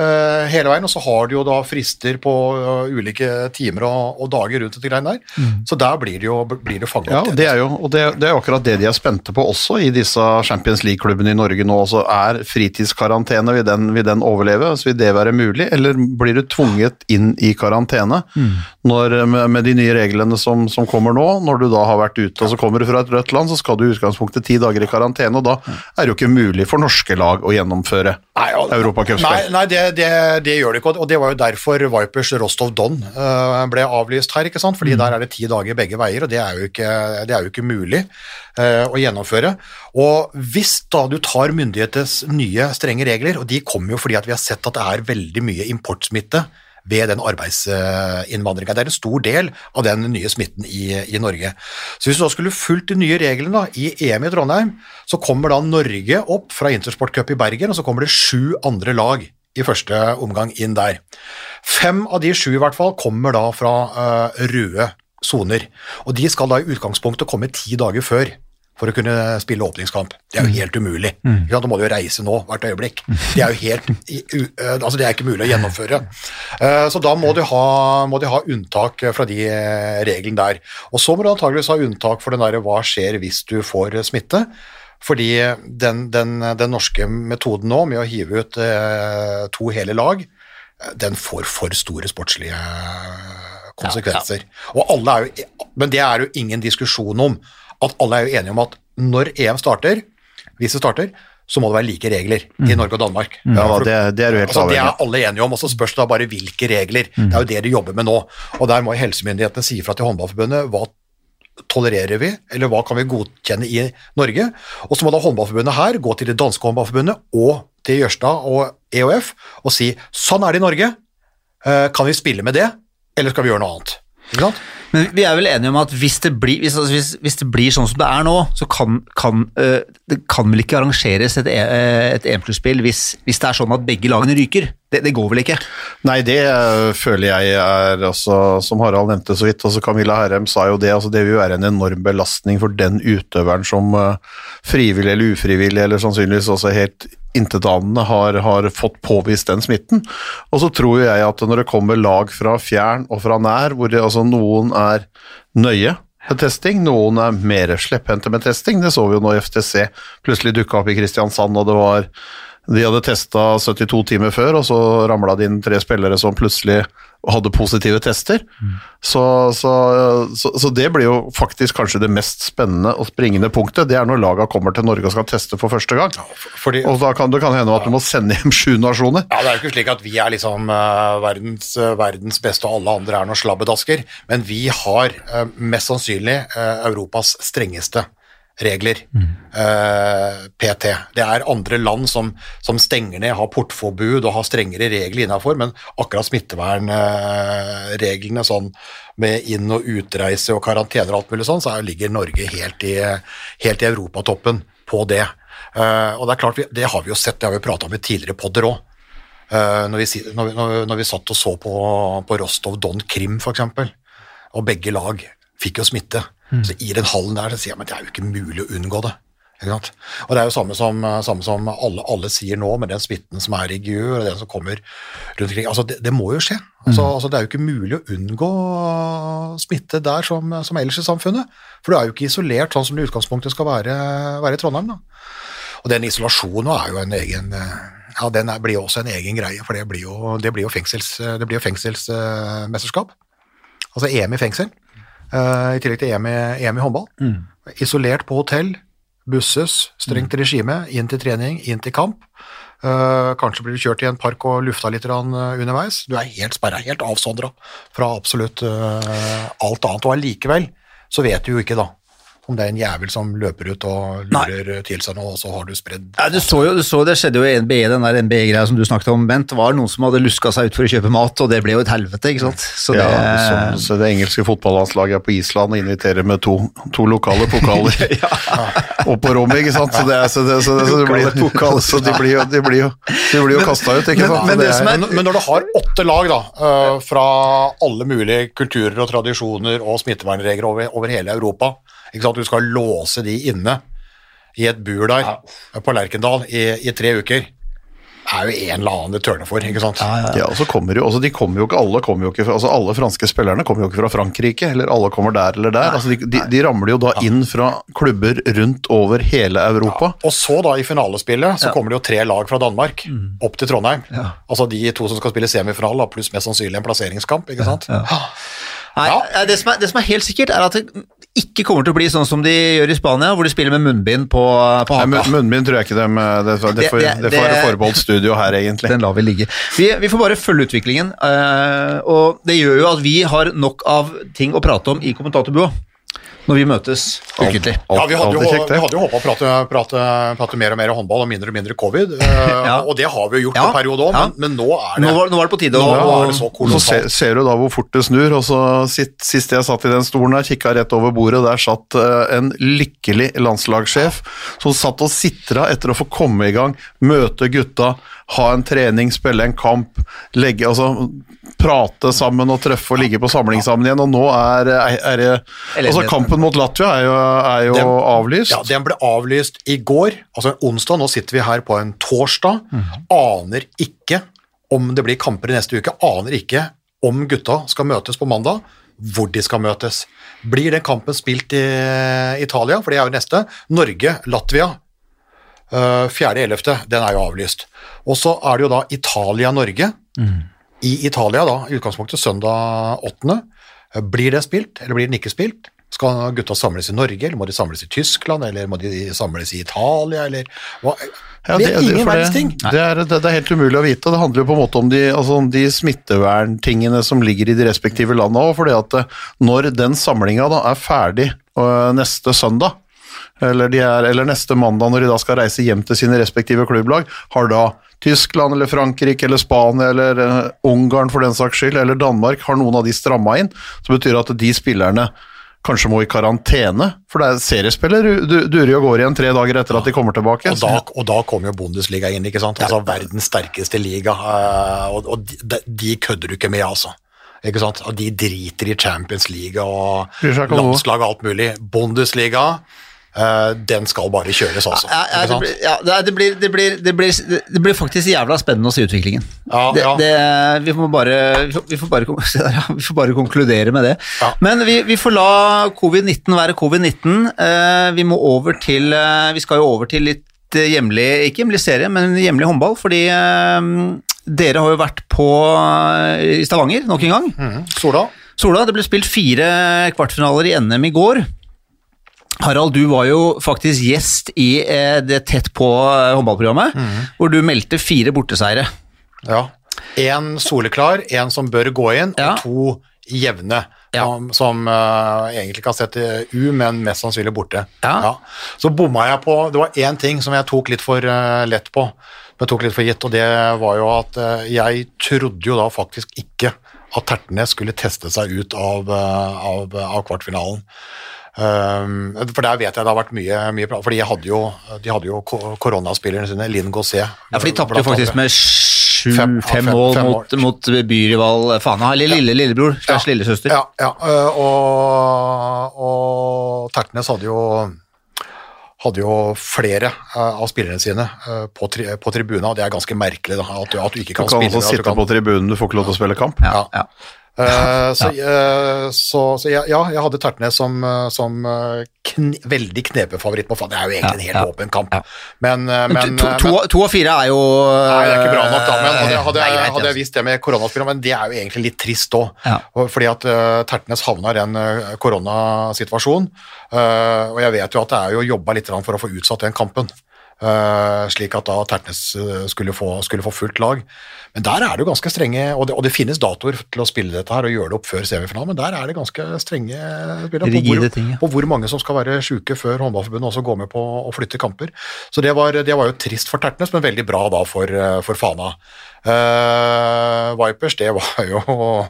Eh, hele veien, og så har de jo da frister på eh, ulike timer og, og dager rundt dette greiene der. Så der blir det jo blir det fanget Ja, opp. og det er jo og det, det er akkurat det de er spente på også i disse Champions League-klubbene i Norge nå. også Er fritidskarantene, vil den, vil den overleve? Så vil det være mulig, eller blir du tvunget inn i karantene når, med, med de nye reglene som, som kommer nå? Når du da har vært ute og så kommer du fra et rødt land, så skal du i utgangspunktet ti dager i karantene, og da er det jo ikke mulig for norske lag å gjennomføre Nei, Nei, nei det, det, det gjør det ikke, og det var jo derfor Vipers Rostov Don uh, ble avlyst her, ikke sant? fordi der er det ti dager begge veier, og det er jo ikke, det er jo ikke mulig uh, å gjennomføre. Og hvis da du tar myndighetenes nye strenge regler, og de kommer jo fordi at vi har sett at det er veldig mye importsmitte ved den arbeidsinnvandringa. Det er en stor del av den nye smitten i, i Norge. Så hvis du da skulle fulgt de nye reglene da, i EM i Trondheim, så kommer da Norge opp fra Intersport Cup i Bergen, og så kommer det sju andre lag i første omgang inn der. Fem av de sju i hvert fall kommer da fra uh, røde soner, og de skal da i utgangspunktet komme ti dager før for å kunne spille åpningskamp. Det er jo helt umulig. Mm. Da må du jo reise nå, hvert øyeblikk. Det er jo helt, eh, altså det er ikke mulig å gjennomføre. Eh, Så da må de, ha, må de ha unntak fra de eh, reglene der. Og så må du antageligvis ha unntak for den der hva skjer hvis du får eh, smitte. Fordi den, den, den norske metoden nå med å hive ut eh, to hele lag, eh, den får for store sportslige konsekvenser. Og alle er jo, men det er jo ingen diskusjon om at alle er jo enige om at når EM starter, hvis det starter, så må det være like regler i Norge og Danmark. Ja, det, det er Altså, det er alle enige om, og så spørs det da bare hvilke regler. Det er jo det de jobber med nå. Og der må helsemyndighetene si fra til håndballforbundet hva tolererer vi, eller hva kan vi godkjenne i Norge. Og så må da håndballforbundet her gå til det danske håndballforbundet og til Jørstad og EOF og si sånn er det i Norge, Eh, kan vi spille med det, eller skal vi gjøre noe annet? Ikke sant? Men vi er vel enige om at hvis det blir, hvis, altså hvis, hvis det blir sånn som det er nå, så kan, kan øh, det kan vel ikke arrangeres et, E- et EM-sluttspill hvis, hvis det er sånn at begge lagene ryker? Det, det går vel ikke? Nei, det eh, føler jeg er altså, som Harald nevnte så vidt, altså Camilla Herrem sa jo det, altså det vil være en enorm belastning for den utøveren som eh, frivillig eller ufrivillig, eller sannsynligvis også helt intetanende har, har fått påvist den smitten. Og så tror jeg at når det kommer lag fra fjern og fra nær, hvor det, altså noen er nøye med testing, noen er mer slepphendte med testing, det så vi jo når FTC plutselig dukka opp i Kristiansand, og det var de hadde testa 72 timer før, og så ramla det inn tre spillere som plutselig hadde positive tester. Så, så, så, så det blir jo faktisk kanskje det mest spennende og springende punktet. Det er når laga kommer til Norge og skal teste for første gang. Fordi, Og da kan det kan hende at du må sende hjem sju nasjoner. Ja, Det er jo ikke slik at vi er liksom uh, verdens, uh, verdens beste, og alle andre er noen slabbedasker, men vi har uh, mest sannsynlig Europas strengeste regler, eh, PT. Det er andre land som, som stenger ned, har portforbud og har strengere regler innafor, men akkurat smittevernreglene sånn med inn- og utreise og karantener og alt mulig sånn, så er- ligger Norge helt i, helt i europatoppen på det. Uh, og det er klart, vi, det har vi jo sett, det har vi prata om i tidligere podder òg. når, vi, når, vi- når, vi- når vi satt og så på, på Rostov Don Krim, f.eks., og begge lag fikk jo smitte. Så I den hallen der så sier man at det er jo ikke mulig å unngå det. Og Det er jo samme som, samme som alle, alle sier nå, med den smitten som er i GU, og den som kommer rundt omkring. Altså, det, det må jo skje. Altså, altså, det er jo ikke mulig å unngå smitte der som, som ellers i samfunnet. For du er jo ikke isolert sånn som det i utgangspunktet skal være, være i Trondheim. da. Og den isolasjonen er jo en egen eh, Ja, den er, blir jo også en egen greie, for det blir jo, det blir jo, fengsels, det blir jo fengselsmesterskap. Altså EM i fengsel, eh, i tillegg til EM i, EM i håndball. Isolert på hotell, busses, strengt regime, inn til trening, inn til kamp. Uh, kanskje blir du kjørt i en park og lufta litt eh, underveis. Du er helt sperra, helt avsondra fra absolutt uh, alt annet. Og allikevel så vet du jo ikke, da, om det er en jævel som løper ut og lurer til seg noe, og så har du spredd Ja, du så jo, du så det skjedde jo i NBE, den der NBE-greia som du snakket om, Bent. Det var noen som hadde luska seg ut for å kjøpe mat, og det ble jo et helvete, ikke sant. Så det, Ja, så, så det engelske fotballandslaget er på Island og inviterer med to, to lokale pokaler og på rommet, ikke sant. Så det, er, så det, så det, så det blir, så de blir jo, de blir jo, de blir jo kasta ut, ikke sant. men men, det er- Men, men når du har åtte lag da, eh, fra alle mulige kulturer og tradisjoner og smittevernregler over, over hele Europa, ikke sant? du skal låse de inne i et bur der ja. på Lerkendal i, i tre uker, det er jo en eller annen det tørner for, ikke sant? Ja, og så kommer jo, altså de kommer jo ikke, alle kommer jo ikke altså alle franske spillerne kommer jo ikke fra Frankrike, eller alle kommer der eller der, altså de, de, de ramler jo da inn fra klubber rundt over hele Europa. Og så da i finalespillet så kommer det jo tre lag fra Danmark opp til Trondheim. Altså de to som skal spille semifinale, pluss mest sannsynlig en plasseringskamp, ikke sant? Nei, Ja. det, som er, det som er helt sikkert, er at det ikke kommer til å bli sånn som de gjør i Spania, hvor de spiller med munnbind på, på haka. mun- munnbind tror jeg ikke dem, eh, det, det, får, Det- får være det- forbeholdt studio her egentlig. Den lar vi ligge. Vi, vi får bare følge utviklingen, eh, og det gjør jo at vi har nok av ting å prate om i kommentatorbua når vi møtes ukentlig. Ja, vi hadde jo, vi hadde jo håpet å prate, prate, prate mer og mer håndball og mindre og mindre covid, eh, Ja. og det har vi jo gjort Ja, en periode òg, ja. men, men nå er det Nå var, nå var det på tide å Nå er det så så ser, ser du da hvor fort det snur, og så sitt, sist jeg satt i den stolen her, kikka rett over bordet, der satt uh, en lykkelig landslagssjef som satt og sitra etter å få komme i gang, møte gutta, ha en trening, spille en kamp, legge, altså prate sammen og treffe og ligge på samling sammen igjen, og nå er, er, er det Altså, kampen mot Latvia er jo, er jo Den- avlyst. Ja, Den ble avlyst i går, altså en onsdag. Nå sitter vi her på en torsdag. Mm. Aner ikke om det blir kamper i neste uke. Aner ikke om gutta skal møtes på mandag, hvor de skal møtes. Blir den kampen spilt i Italia, for det er jo neste. Norge, Latvia. Uh, 4.11., den er jo avlyst. Og så er det jo da Italia-Norge. I Italia, da, i utgangspunktet søndag 8. Blir det spilt, eller blir den ikke spilt? Skal gutta samles i Norge, eller må de samles i Tyskland, eller må de samles i Italia, eller hva? Ja, det er ingen verdens ting. Det det, det er helt umulig å vite. Det handler jo på en måte om de, altså om de smitteverntingene som ligger i de respektive landene òg. fordi at eh, når den samlinga er ferdig øh, neste søndag, eller, de er, eller neste mandag når de da skal reise hjem til sine respektive klubblag, har da Tyskland eller Frankrike eller Spania eller eh, Ungarn for den saks skyld, eller Danmark, har noen av de stramma inn, så betyr det at de spillerne kanskje må i karantene, for det er seriespiller du- durer jo og går igjen tre dager etter at de kommer tilbake. Og da, og da kommer jo Bundesliga inn, ikke sant? Altså verdens sterkeste liga, eh, og, og de, de kødder du ikke med, altså. Ikke sant? Og de driter i Champions League og landslag og alt mulig. Bundesliga, den skal bare kjøres, altså. Ja, ja, det, blir, ja, det, blir, det, blir, det, blir, det blir faktisk jævla spennende å se utviklingen. Ja, det, ja. Det, vi, må bare, vi, får, får bare, vi får bare konkludere med det. Men vi, vi får la covid-19 være covid-19. Eh, vi må over til eh, Vi skal jo over til litt eh, hjemlig, ikke hjemlig serie, men hjemlig håndball, fordi eh, dere har jo vært på eh, i Stavanger nok en gang. Mm, Sola? Sola, det ble spilt fire kvartfinaler i NM i går. Harald, du var jo faktisk gjest i eh, det Tett på håndballprogrammet, håndballprogrammet, hvor du meldte fire borteseiere. Ja. En soleklar, en som bør gå inn, Ja. og to jevne. Ja. Som, som uh, egentlig kan sette U, men mest sannsynlig borte. Ja. Så bomma jeg på Det var én ting som jeg tok litt for uh, lett på, som jeg tok litt for gitt, og det var jo at uh, jeg trodde jo da faktisk ikke at Tertnes skulle teste seg ut av, eh, av, av kvartfinalen. Um, for der vet jeg det har vært mye, mye bra, for de hadde jo, de hadde jo koronaspillerne sine, Linn Gossé Ja, for de tapte jo faktisk med sju, Fem- fem, fem- mål fem mot, mot byrival Fana, eller lille lillebror slash lillesøster. Ja, ja øh, og, og Tertnes hadde jo hadde jo flere øh, av spillerne sine på, tri, på tribunen, og det er ganske merkelig da, at, du, at du ikke Du kan, kan spille. Du kan sitte kan- på tribunen, du får ikke lov til å spille kamp. Ja, ja. Eh, så, uh, så, så ja, ja, jeg hadde Tertnes som, eh, som kn veldig knepefavoritt på faen. Det er jo egentlig en helt åpen kamp. Men, Men to, to, men to og fire er jo Nei, det er ikke bra nok, da. Men hadde, hadde, er jeg, hadde jeg altså. visst det med koronaspillet, men det er jo egentlig litt trist òg. Fordi at uh, Tertnes havna i en koronasituasjon. Og jeg vet jo at det er jo jobba litt for å få utsatt den kampen. Uh, slik at da Tertnes uh, skulle, få, skulle få fullt lag. Men der er det jo ganske strenge, og det, og det finnes datoer til å spille dette her og gjøre det opp før semifinalen, men der er det ganske strenge spillere på, hvor- ting, ja. på hvor mange som skal være sjuke før håndballforbundet også går med på å flytte kamper. Så det var, det var jo trist for Tertnes, men veldig bra da for, eh, for Fana. Uh, Vipers, det var jo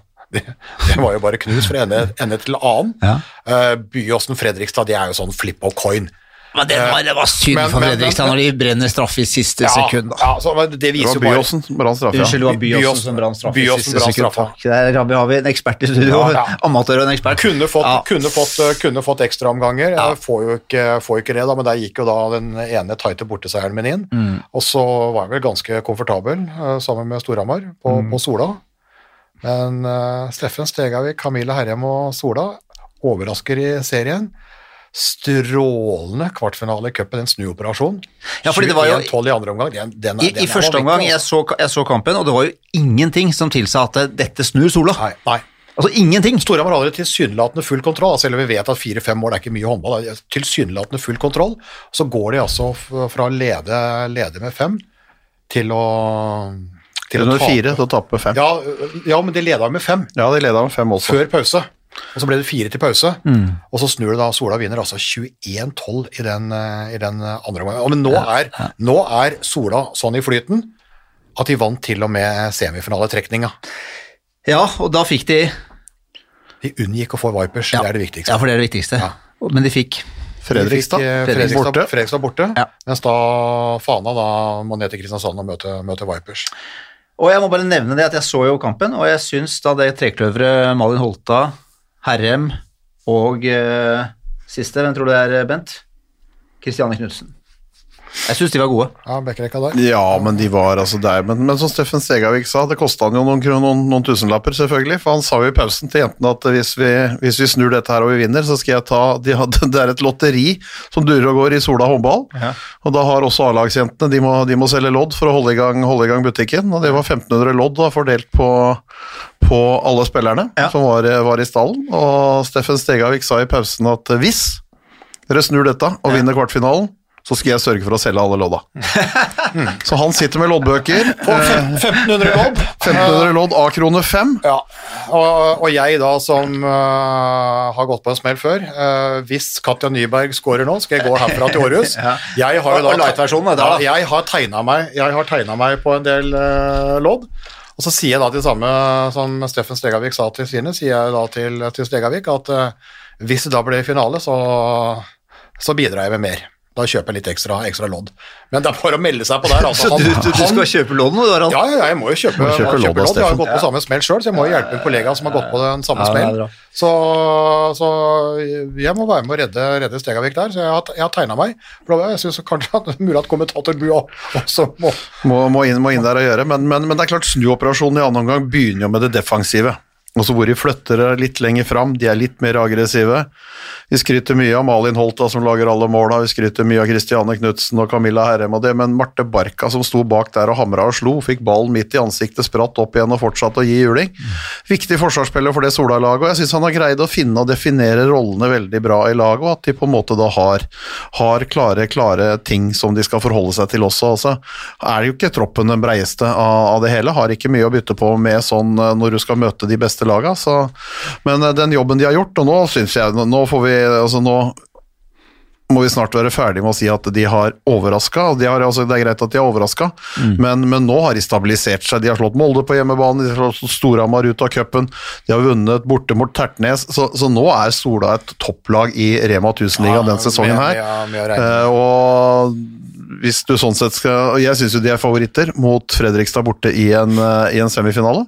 det, det var jo bare knus fra ende, ende til annen. Ja. Uh, Byåsen Fredrikstad, det er jo sånn flip of coin. Men det var, det var synd Men- for Fredrikstad når de brenner straffe i siste sekund. da. ja, så, men det Det viser var jo Byåsen som brant straffe. Unnskyld, det var Byåsen som brant straffe i siste sekund. Takk. Der har vi, har vi en ekspert i studio. Ja, ja. Amatør og en ekspert. Kunne fått, Ja. kunne fått, eh, kunne fått ekstraomganger. Ja. Får, jo ikke, får jo ikke det, da, men der gikk jo da den ene tighte borteseieren min inn. Mm. Og så var jeg vel ganske komfortabel eh, sammen med Storhamar på, Mm. på Sola. Men uh, Steffen Stegavik, Camilla Herrem og Sola overrasker i serien. Strålende kvartfinale i cupen, en snuoperasjon. Ja, fordi det var jo- 21-12 i andre omgang. Den, den, I, den I første omgang jeg altså. så, jeg så kampen, og det var jo ingenting som tilsa at dette snur Sola. Nei, nei. Altså ingenting. Storhamar hadde tilsynelatende full kontroll, selv om vi vet at fire-fem mål er ikke mye håndball. Tilsynelatende full kontroll. Så går de altså fra å lede, lede med fem til å til å tape. fire til å tape fem. Ja, ja, men de leda med fem Ja, de leda med fem også. før pause. Og så ble det fire til pause, Mm. og så snur det da. Sola vinner altså 21-12 i den, eh, i den eh, andre omgangen. Men nå er, nå er Sola sånn i flyten at de vant til og med semifinaletrekninga. Ja, og da fikk de De unngikk å få Vipers, Ja. det er det viktigste. Ja, for det er det viktigste. Ja. Men de fikk Fredrikstad. Eh, Fredrikstad Fredrikstad, borte. Fredrikstad borte, Ja. mens da Fana da må ned til Kristiansand og møte, møte Vipers. Og jeg må bare nevne det at jeg så jo kampen, og jeg syns da det trekløveret Malin Holta, Herrem og uh, siste, hvem tror du det er, Bent? Kristiane Knutsen. Jeg syns de var gode. Ja, Bekkerekka der. Ja, men de var altså der. Men, men som Steffen Stegavik sa, det kosta han jo noen, noen, noen tusenlapper, selvfølgelig. For han sa jo i pausen til jentene at hvis vi, hvis vi snur dette her og vi vinner, så skal jeg ta de hadde, Det er et lotteri som durer og går i Sola håndball. Og da har også A-lagsjentene de, må- de må selge lodd for å holde i gang, holde i gang butikken. Og det var 1500 lodd da, fordelt på, på alle spillerne Ja. som var, var i stallen. Og Steffen Stegavik sa i pausen at hvis dere snur dette og vinner kvartfinalen, så skal jeg sørge for å selge alle lodda. Så han sitter med loddbøker. Og 1500 lodd. 1500 lodd, av krone 5. Ja, og, og jeg da som uh, har gått på en smell før, uh, hvis Katja Nyberg scorer nå, skal jeg gå herfra til Århus. Ja. Jeg har jo da light-versjonen, ja, jeg har tegna meg, meg på en del uh, lodd. Og så sier jeg da til samme som Steffen Stegavik sa til sine, sier jeg da til, til Stegavik at hvis det da blir finale, så, så bidrar jeg med mer. Da kjøper jeg litt ekstra, ekstra lodd. Men det er bare å melde seg på der. Altså. Så du, du, Han- skal kjøpe lodd nå, du, Harald? ja, ja, jeg må jo kjøpe, Må kjøpe lodd. Jeg har gått på samme smell sjøl, så jeg må jo hjelpe en kollega som har gått på den samme Ja, smell. Så, så jeg må være med å redde, redde Stegavik der, så jeg har, jeg har tegna meg. Jeg syns kanskje at det er mulig at kommentatorbu også må Må, må, inn, må inn der og gjøre, men, men, men det er klart snuoperasjonen i annen omgang begynner jo med det defensive. Også hvor de flytter det litt lenger fram, de er litt mer aggressive. Vi skryter mye av Malin Holta som lager alle måla, vi skryter mye av Kristiane Knutsen og Camilla Herrem og det, men Marte Barka som sto bak der og hamra og slo, fikk ballen midt i ansiktet, spratt opp igjen og fortsatte å gi juling. Viktig forsvarsspiller for det Sola-laget, og jeg syns han har greid å finne og definere rollene veldig bra i laget, og at de på en måte da har, har klare, klare ting som de skal forholde seg til også. Altså, er jo ikke troppen den breieste av, av det hele, har ikke mye å bytte på med sånn eh, når du skal møte de beste laga, så Men eh, den jobben de har gjort, og nå syns jeg Nå får vi Altså, nå må vi snart være ferdig med å si at de har overraska. De har, altså, det er greit at de har overraska, men, men nå har de stabilisert seg. De har slått Molde på hjemmebane, de har slått Storhamar ut av cupen, de har vunnet borte mot Tertnes. Så, så nå er Sola et topplag i Rema 1000-ligaen denne sesongen her. med å. Eh, og hvis du sånn sett skal Jeg syns jo de er favoritter mot Fredrikstad borte i en, eh, i en semifinale.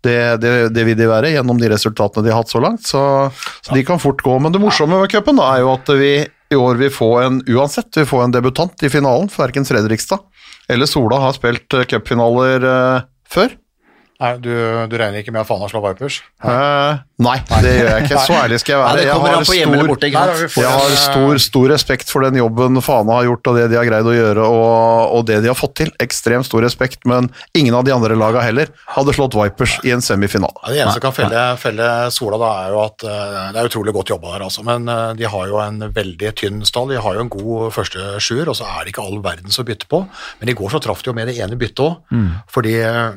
Det, det, det vil de være gjennom de resultatene de har hatt så langt, så, så de kan fort gå. Men det morsomme med cupen er jo at vi i år vil få en uansett vi får en debutant i finalen, for verken Fredrikstad eller Sola har spilt eh, cupfinaler eh, før. Nei, du, du regner ikke med at Fana slår Vipers? Uh, nei, det gjør jeg ikke. Så ærlig skal jeg være. Nei, Jeg har stor- borte, nei, Jeg har stor, stor respekt for den jobben Fana har gjort og det de har greid å gjøre og, og det de har fått til. Ekstremt stor respekt, men ingen av de andre laga heller hadde slått Vipers i en semifinale. Ja, det eneste som kan felle, felle Sola, da, er jo at eh, det er utrolig godt jobba der, altså. Men eh, de har jo en veldig tynn stall. De har jo en god første sjuer, og så er det ikke all verdens å bytte på. Men i går så traff de jo med det ene byttet òg, fordi eh,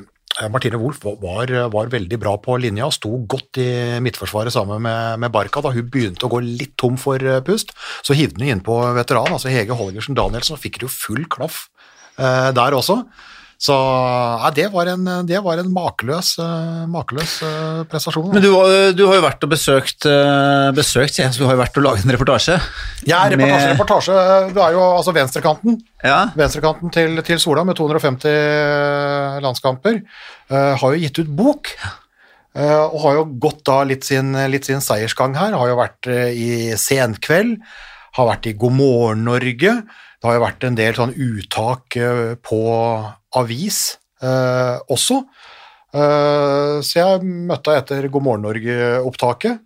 Martine Wolff var, var veldig bra på linja, sto godt i midtforsvaret sammen med, med Barca. Da hun begynte å gå litt tom for eh, pust, så hivde hun inn på veteran, altså Hege Holgersen Danielsen, og fikk jo full klaff eh, der også. Så ja, det var en, det var en makeløs, eh, makeløs eh, prestasjon. Men du, var- du har jo vært og besøkt, eh, besøkt ja. så du har jo vært og laget en reportasje. Ja, reportasje, Med- reportasje. Du er jo altså venstrekanten. Ja, Venstrekanten til, til Sola med 250 landskamper. uh, har jo gitt ut bok. Uh, og har jo gått da litt sin, litt sin seiersgang her. Har jo vært eh, i Senkveld, har vært i God morgen Norge. Det har jo vært en del sånn uttak eh, på avis eh, også. Eh, så jeg møtte henne etter God morgen Norge-opptaket.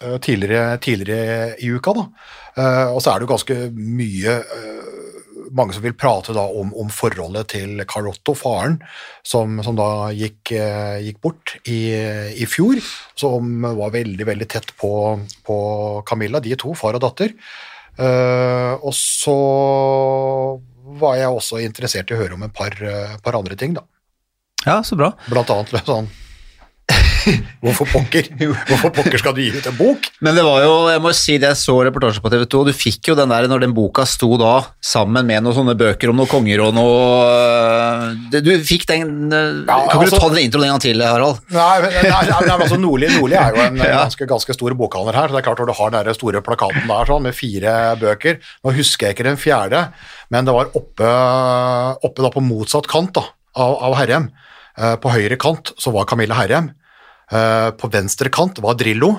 eh, tidligere, tidligere i uka. Da. Uh, og så er det jo ganske mye uh, mange som vil prate da om, om forholdet til Carlotto, faren, som, som da gikk, uh, gikk bort i, i fjor, som var veldig, veldig tett på, på Camilla, de to, far og datter. Og så var jeg også interessert i å høre om et par, eh, par andre ting, da. ja så bra. Blant annet sånn Hvorfor pokker? Hvorfor pokker skal du gi ut en bok? Men det var jo, jeg må si det, jeg så reportasje på TV 2, du fikk jo den der når den boka sto da sammen med noen sånne bøker om noen konger og noe øh, Du fikk den øh, Ja, Kan altså- du ta den introen en gang til, Harald? Nei, men- nei, nei, nei, altså Nordli, Nordli er jo en Ja. ganske, ganske stor bokhandler her, så det er klart når du har den der store plakaten der sånn, med fire bøker, nå husker jeg ikke den fjerde, men det var oppe, oppe da på motsatt kant da, av, av Herrem. Eh, På høyre kant så var Camilla Herrem, på venstre kant var Drillo,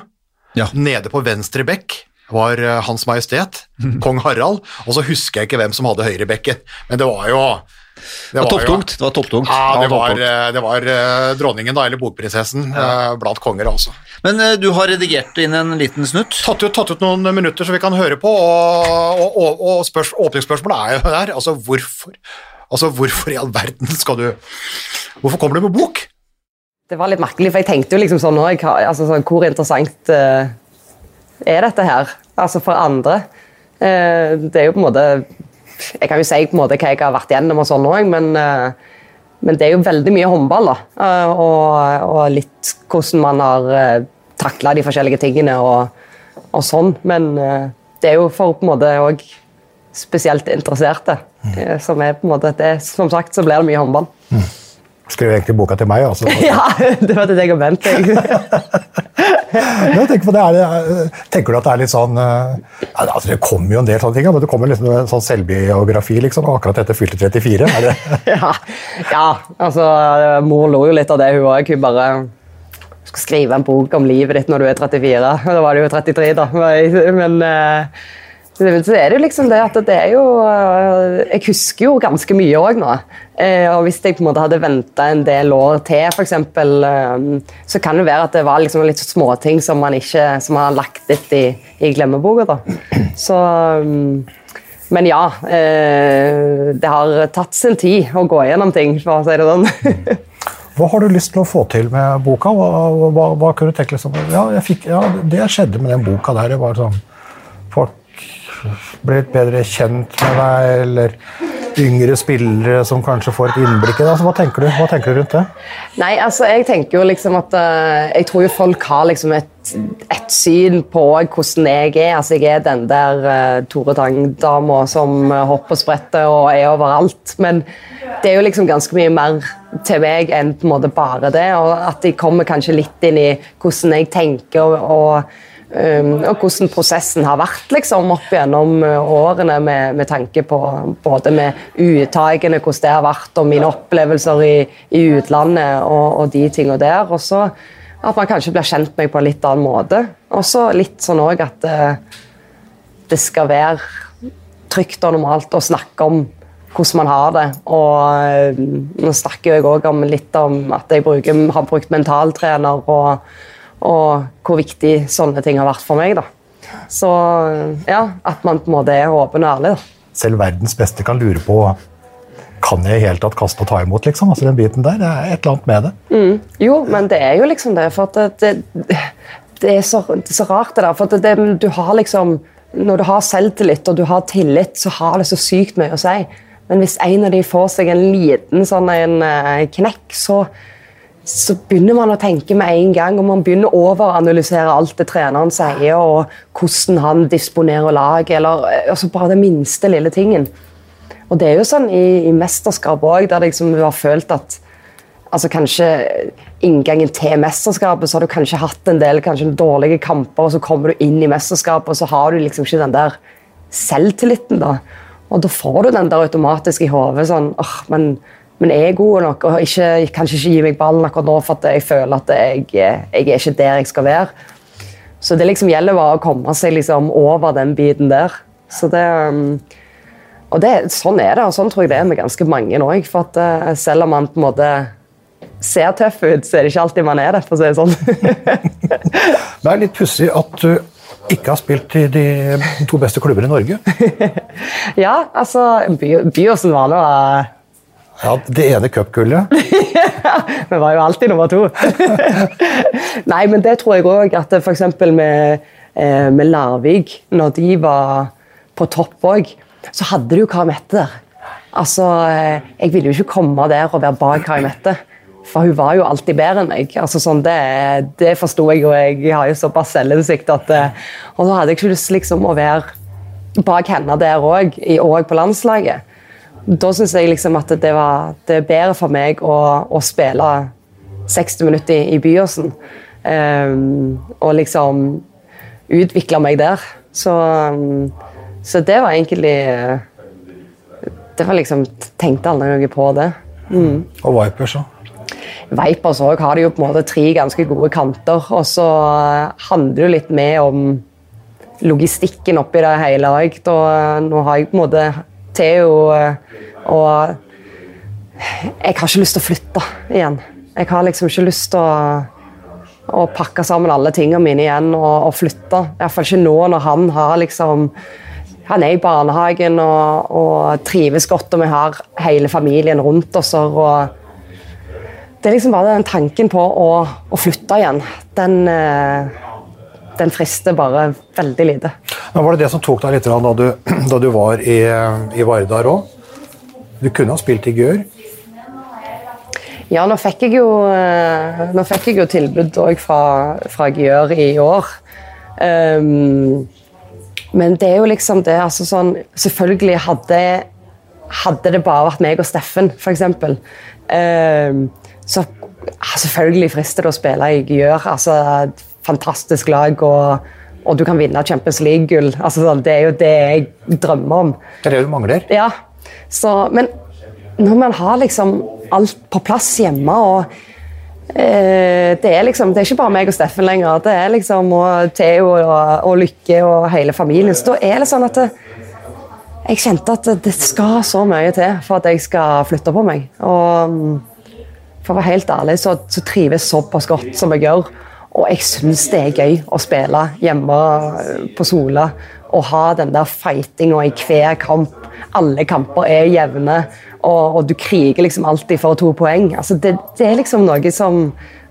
Ja. nede på venstre bekk var eh, Hans Majestet, kong Harald, og så husker jeg ikke hvem som hadde høyre bekken, men det var jo... Det var topptungt. Det var topptungt. Ja, det var, eh, det var eh, dronningen, da, eller bokprinsessen, eh, blant konger, altså. Men du har redigert inn en liten snutt. Tatt ut, tatt ut noen minutter så vi kan høre på, og, og, og, og spørs, åpningsspørsmålet er jo der. Altså, hvorfor, altså, hvorfor i all verden skal du Hvorfor kommer du med bok? Det var litt merkelig, for jeg tenkte jo liksom sånn, jeg, altså, sånn Hvor interessant uh, er dette her? Altså for andre. Uh, det er jo på en måte Jeg kan jo si på en måte hva jeg har vært gjennom og sånn òg, men, uh, men det er jo veldig mye håndball. da. Og, og litt hvordan man har takla de forskjellige tingene og, og sånn. Men det er jo for på en måte òg spesielt interesserte. Mm. som er på en måte det, Som sagt så blir det mye håndball. Skrev egentlig boka til meg. Altså. Ja, det var det jeg har. Jeg tenker, er, du at det er litt sånn eh, altså Det kommer jo en del sånne ting, men det kommer liksom en sånn selvbiografi liksom, akkurat etter fylte 34. Er det, ja, ja, altså Mor lo jo litt av det, hun òg. Hun bare skal skrive en bok om livet ditt når du er 34. Og da var det jo 33, da. Men eh, det er jo liksom det at det er jo eh, Jeg husker jo ganske mye òg nå. Eh, Og hvis jeg på en måte hadde venta en del år til, f.eks., så kan det være at det var liksom litt småting som man ikke som man har lagt litt i, i glemmeboka. da. Så mm, men ja, eh, det har tatt sin tid å gå gjennom ting, for å si det sånn. hva har du lyst til å få til med boka? Hva, hva, hva kunne du tenke liksom, ja, fikk, ja, det skjedde med den boka der. Det var sånn, ble litt bedre kjent med deg, eller yngre spillere som kanskje får et innblikk i det. Altså, hva, tenker du? hva tenker du rundt det? Nei, altså, jeg tenker jo liksom at uh, Jeg tror jo folk har liksom et et syn på hvordan jeg er. Altså, jeg er den der uh, Tore Tang-dama som uh, hopper og spretter og er overalt. Men det er jo liksom ganske mye mer til meg enn på en måte bare det. Og at de kommer kanskje litt inn i hvordan jeg tenker og, og og hvordan prosessen har vært liksom, opp gjennom uh, årene med, med, tanke på både med uttakene, hvordan det har vært, og mine opplevelser i, i utlandet og, og de tingene der. Og så at man kanskje blir kjent med meg på en litt annen måte. Og så litt sånn òg at uh, det skal være trygt og normalt å snakke om hvordan man har det. Og uh, nå snakker jeg òg litt om at jeg bruker, har brukt mentaltrener. og og hvor viktig sånne ting har vært for meg. da. Så ja, at man på en måte er åpen og ærlig. da. Selv verdens beste kan lure på kan jeg i hele tatt kaste og ta imot, liksom? Altså den biten der, Det er et eller annet med det. Mm. Jo, men det er jo liksom det. For det, det, det, er så, det, er så, rart, det der. For det, du har liksom Når du har selvtillit og du har tillit, så har det så sykt mye å si. Men hvis en av de får seg en liten sånn en eh, knekk, så så begynner man å tenke med en gang, og man begynner å overanalysere alt det treneren sier, og hvordan han disponerer laget, eller altså bare den minste lille tingen. Og det er jo sånn i, i mesterskap òg, der liksom du har følt at altså kanskje inngangen til mesterskapet, så har du kanskje hatt en del kanskje dårlige kamper, og så kommer du inn i mesterskapet, og så har du liksom ikke den der selvtilliten, da. Og da får du den der automatisk i hodet sånn åh, men men jeg er god nok og ikke, kanskje ikke gi meg ballen akkurat nå for at jeg føler at jeg, jeg er ikke der jeg skal være. Så det liksom gjelder bare å komme seg liksom over den biten der. Så det, um, og det, sånn er det, og sånn tror jeg det er med ganske mange òg. For at uh, selv om man på en måte ser tøff ut, så er det ikke alltid man er det, for å si det sånn. det er litt pussig at du ikke har spilt i de to beste klubber i Norge. ja, altså Byåsen var nå ja, Det ene cupgullet. Vi var jo alltid nummer to. Nei, men det tror jeg òg at f.eks. Med, eh, med Larvik, når de var på topp òg, så hadde de jo Kari Mette der. Altså, eh, Jeg ville jo ikke komme der og være bak Kari Mette. For hun var jo alltid bedre enn meg. Altså, sånn, det det forsto jeg jo. Jeg har jo såpass selvinnsikt at eh, Og så hadde jeg ikke lyst liksom, å være bak henne der òg, og på landslaget da syns jeg liksom at det, var, det er bedre for meg å, å spille 60 minutter i, i Byåsen. Um, og liksom utvikle meg der. Så, um, så, det var egentlig Det var liksom Tenkte aldri noe på det. Mm. Og Vipers, òg? Vipers òg har de jo på en måte tre ganske gode kanter. Og så handler det litt mer om logistikken oppi det hele òg. Nå har jeg på en måte Theo og jeg har ikke lyst til å flytte igjen. Jeg har liksom ikke lyst til å, å pakke sammen alle tingene mine igjen og, og flytte. Iallfall ikke nå når han har liksom han er i barnehagen og, og trives godt, og vi har hele familien rundt oss. Og det er liksom bare den tanken på å, å flytte igjen. Den, eh, den, frister bare veldig lite. Men var det det som tok deg litt da du, da du var i, i Vardar òg? Du kunne ha spilt i Gjør? Ja, nå fikk jeg jo, eh, fikk jeg jo tilbud fra, fra Gjør i år. Um, men det er jo liksom det altså sånn, Selvfølgelig hadde, hadde det bare vært meg og Steffen, f.eks. Um, så selvfølgelig frister det å spille i Gjør. Altså, fantastisk lag, og, og du kan vinne Champions League-gull. Altså, sånn, det er jo det jeg drømmer om. Det er det du mangler? Ja, så, men når man har liksom alt på plass hjemme og eh, det, er liksom, det er ikke bare meg og Steffen lenger. Det er liksom og Theo og, og Lykke og hele familien. Så da er det sånn at det, jeg kjente at det skal så mye til for at jeg skal flytte på meg. Og for å være helt ærlig så, så trives jeg såpass godt som jeg gjør. Og jeg syns det er gøy å spille hjemme på Sola og ha den der fightinga i hver kamp alle kamper er jevne, og, og du kriger liksom alltid for to poeng. Altså det, det, er liksom noe som,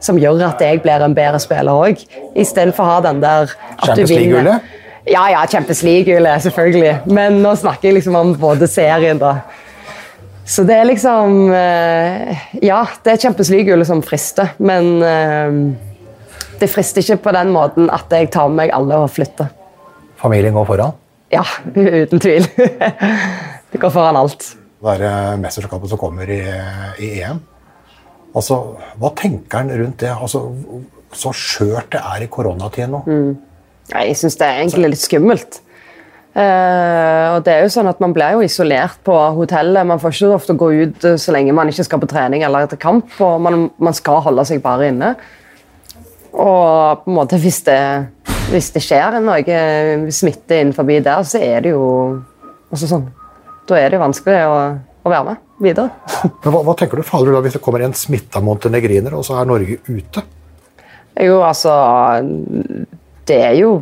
som, gjør at jeg blir en bedre spiller òg, istedenfor å ha den der at du League-gullet? Ja, ja, Champions League-gullet, selvfølgelig. Men nå snakker jeg liksom om både serien, da. Så det er liksom eh, Ja, det er Champions League-gullet som frister, men eh, det frister ikke på den måten at jeg tar med meg alle og flytter. Familien går foran. Ja, uten tvil. det går foran alt. Det er eh, mesterskapet som kommer i, i EM. Altså, Hva tenker han rundt det? Altså, Så skjørt det er i koronatiden nå. Nei, Jeg syns det er egentlig litt skummelt. Eh, og det er jo sånn at Man blir jo isolert på hotellet. Man får ikke ofte gå ut eh, så lenge man ikke skal på trening eller til kamp. og Man, man skal holde seg bare inne. Og på en måte hvis det, hvis det skjer noe smitte innenfor der, så er det jo også sånn, Da er det jo vanskelig å, å være med videre. Men hva, hva tenker du fader da hvis det kommer en smitta montenegriner, og så er Norge ute? Jo, altså Det er jo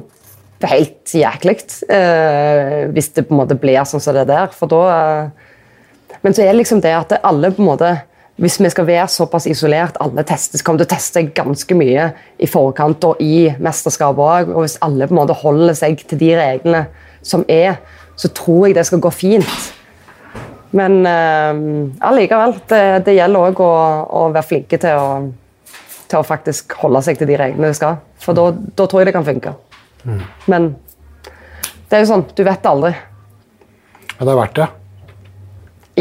helt jæklig eh, hvis det på en måte blir sånn som det der. For da eh, Men så er det liksom det at alle på en måte Hvis vi skal være såpass isolert, alle testes, kommer til å teste ganske mye i forkant og i mesterskapet òg. Og hvis alle på en måte holder seg til de reglene som er, så tror jeg det skal gå fint. Men eh, allikevel, det, det gjelder òg å, å være flinke til å til å faktisk holde seg til de reglene du skal. For da, da tror jeg det kan funke. Men det er jo sånn, du vet aldri. Men det er verdt det.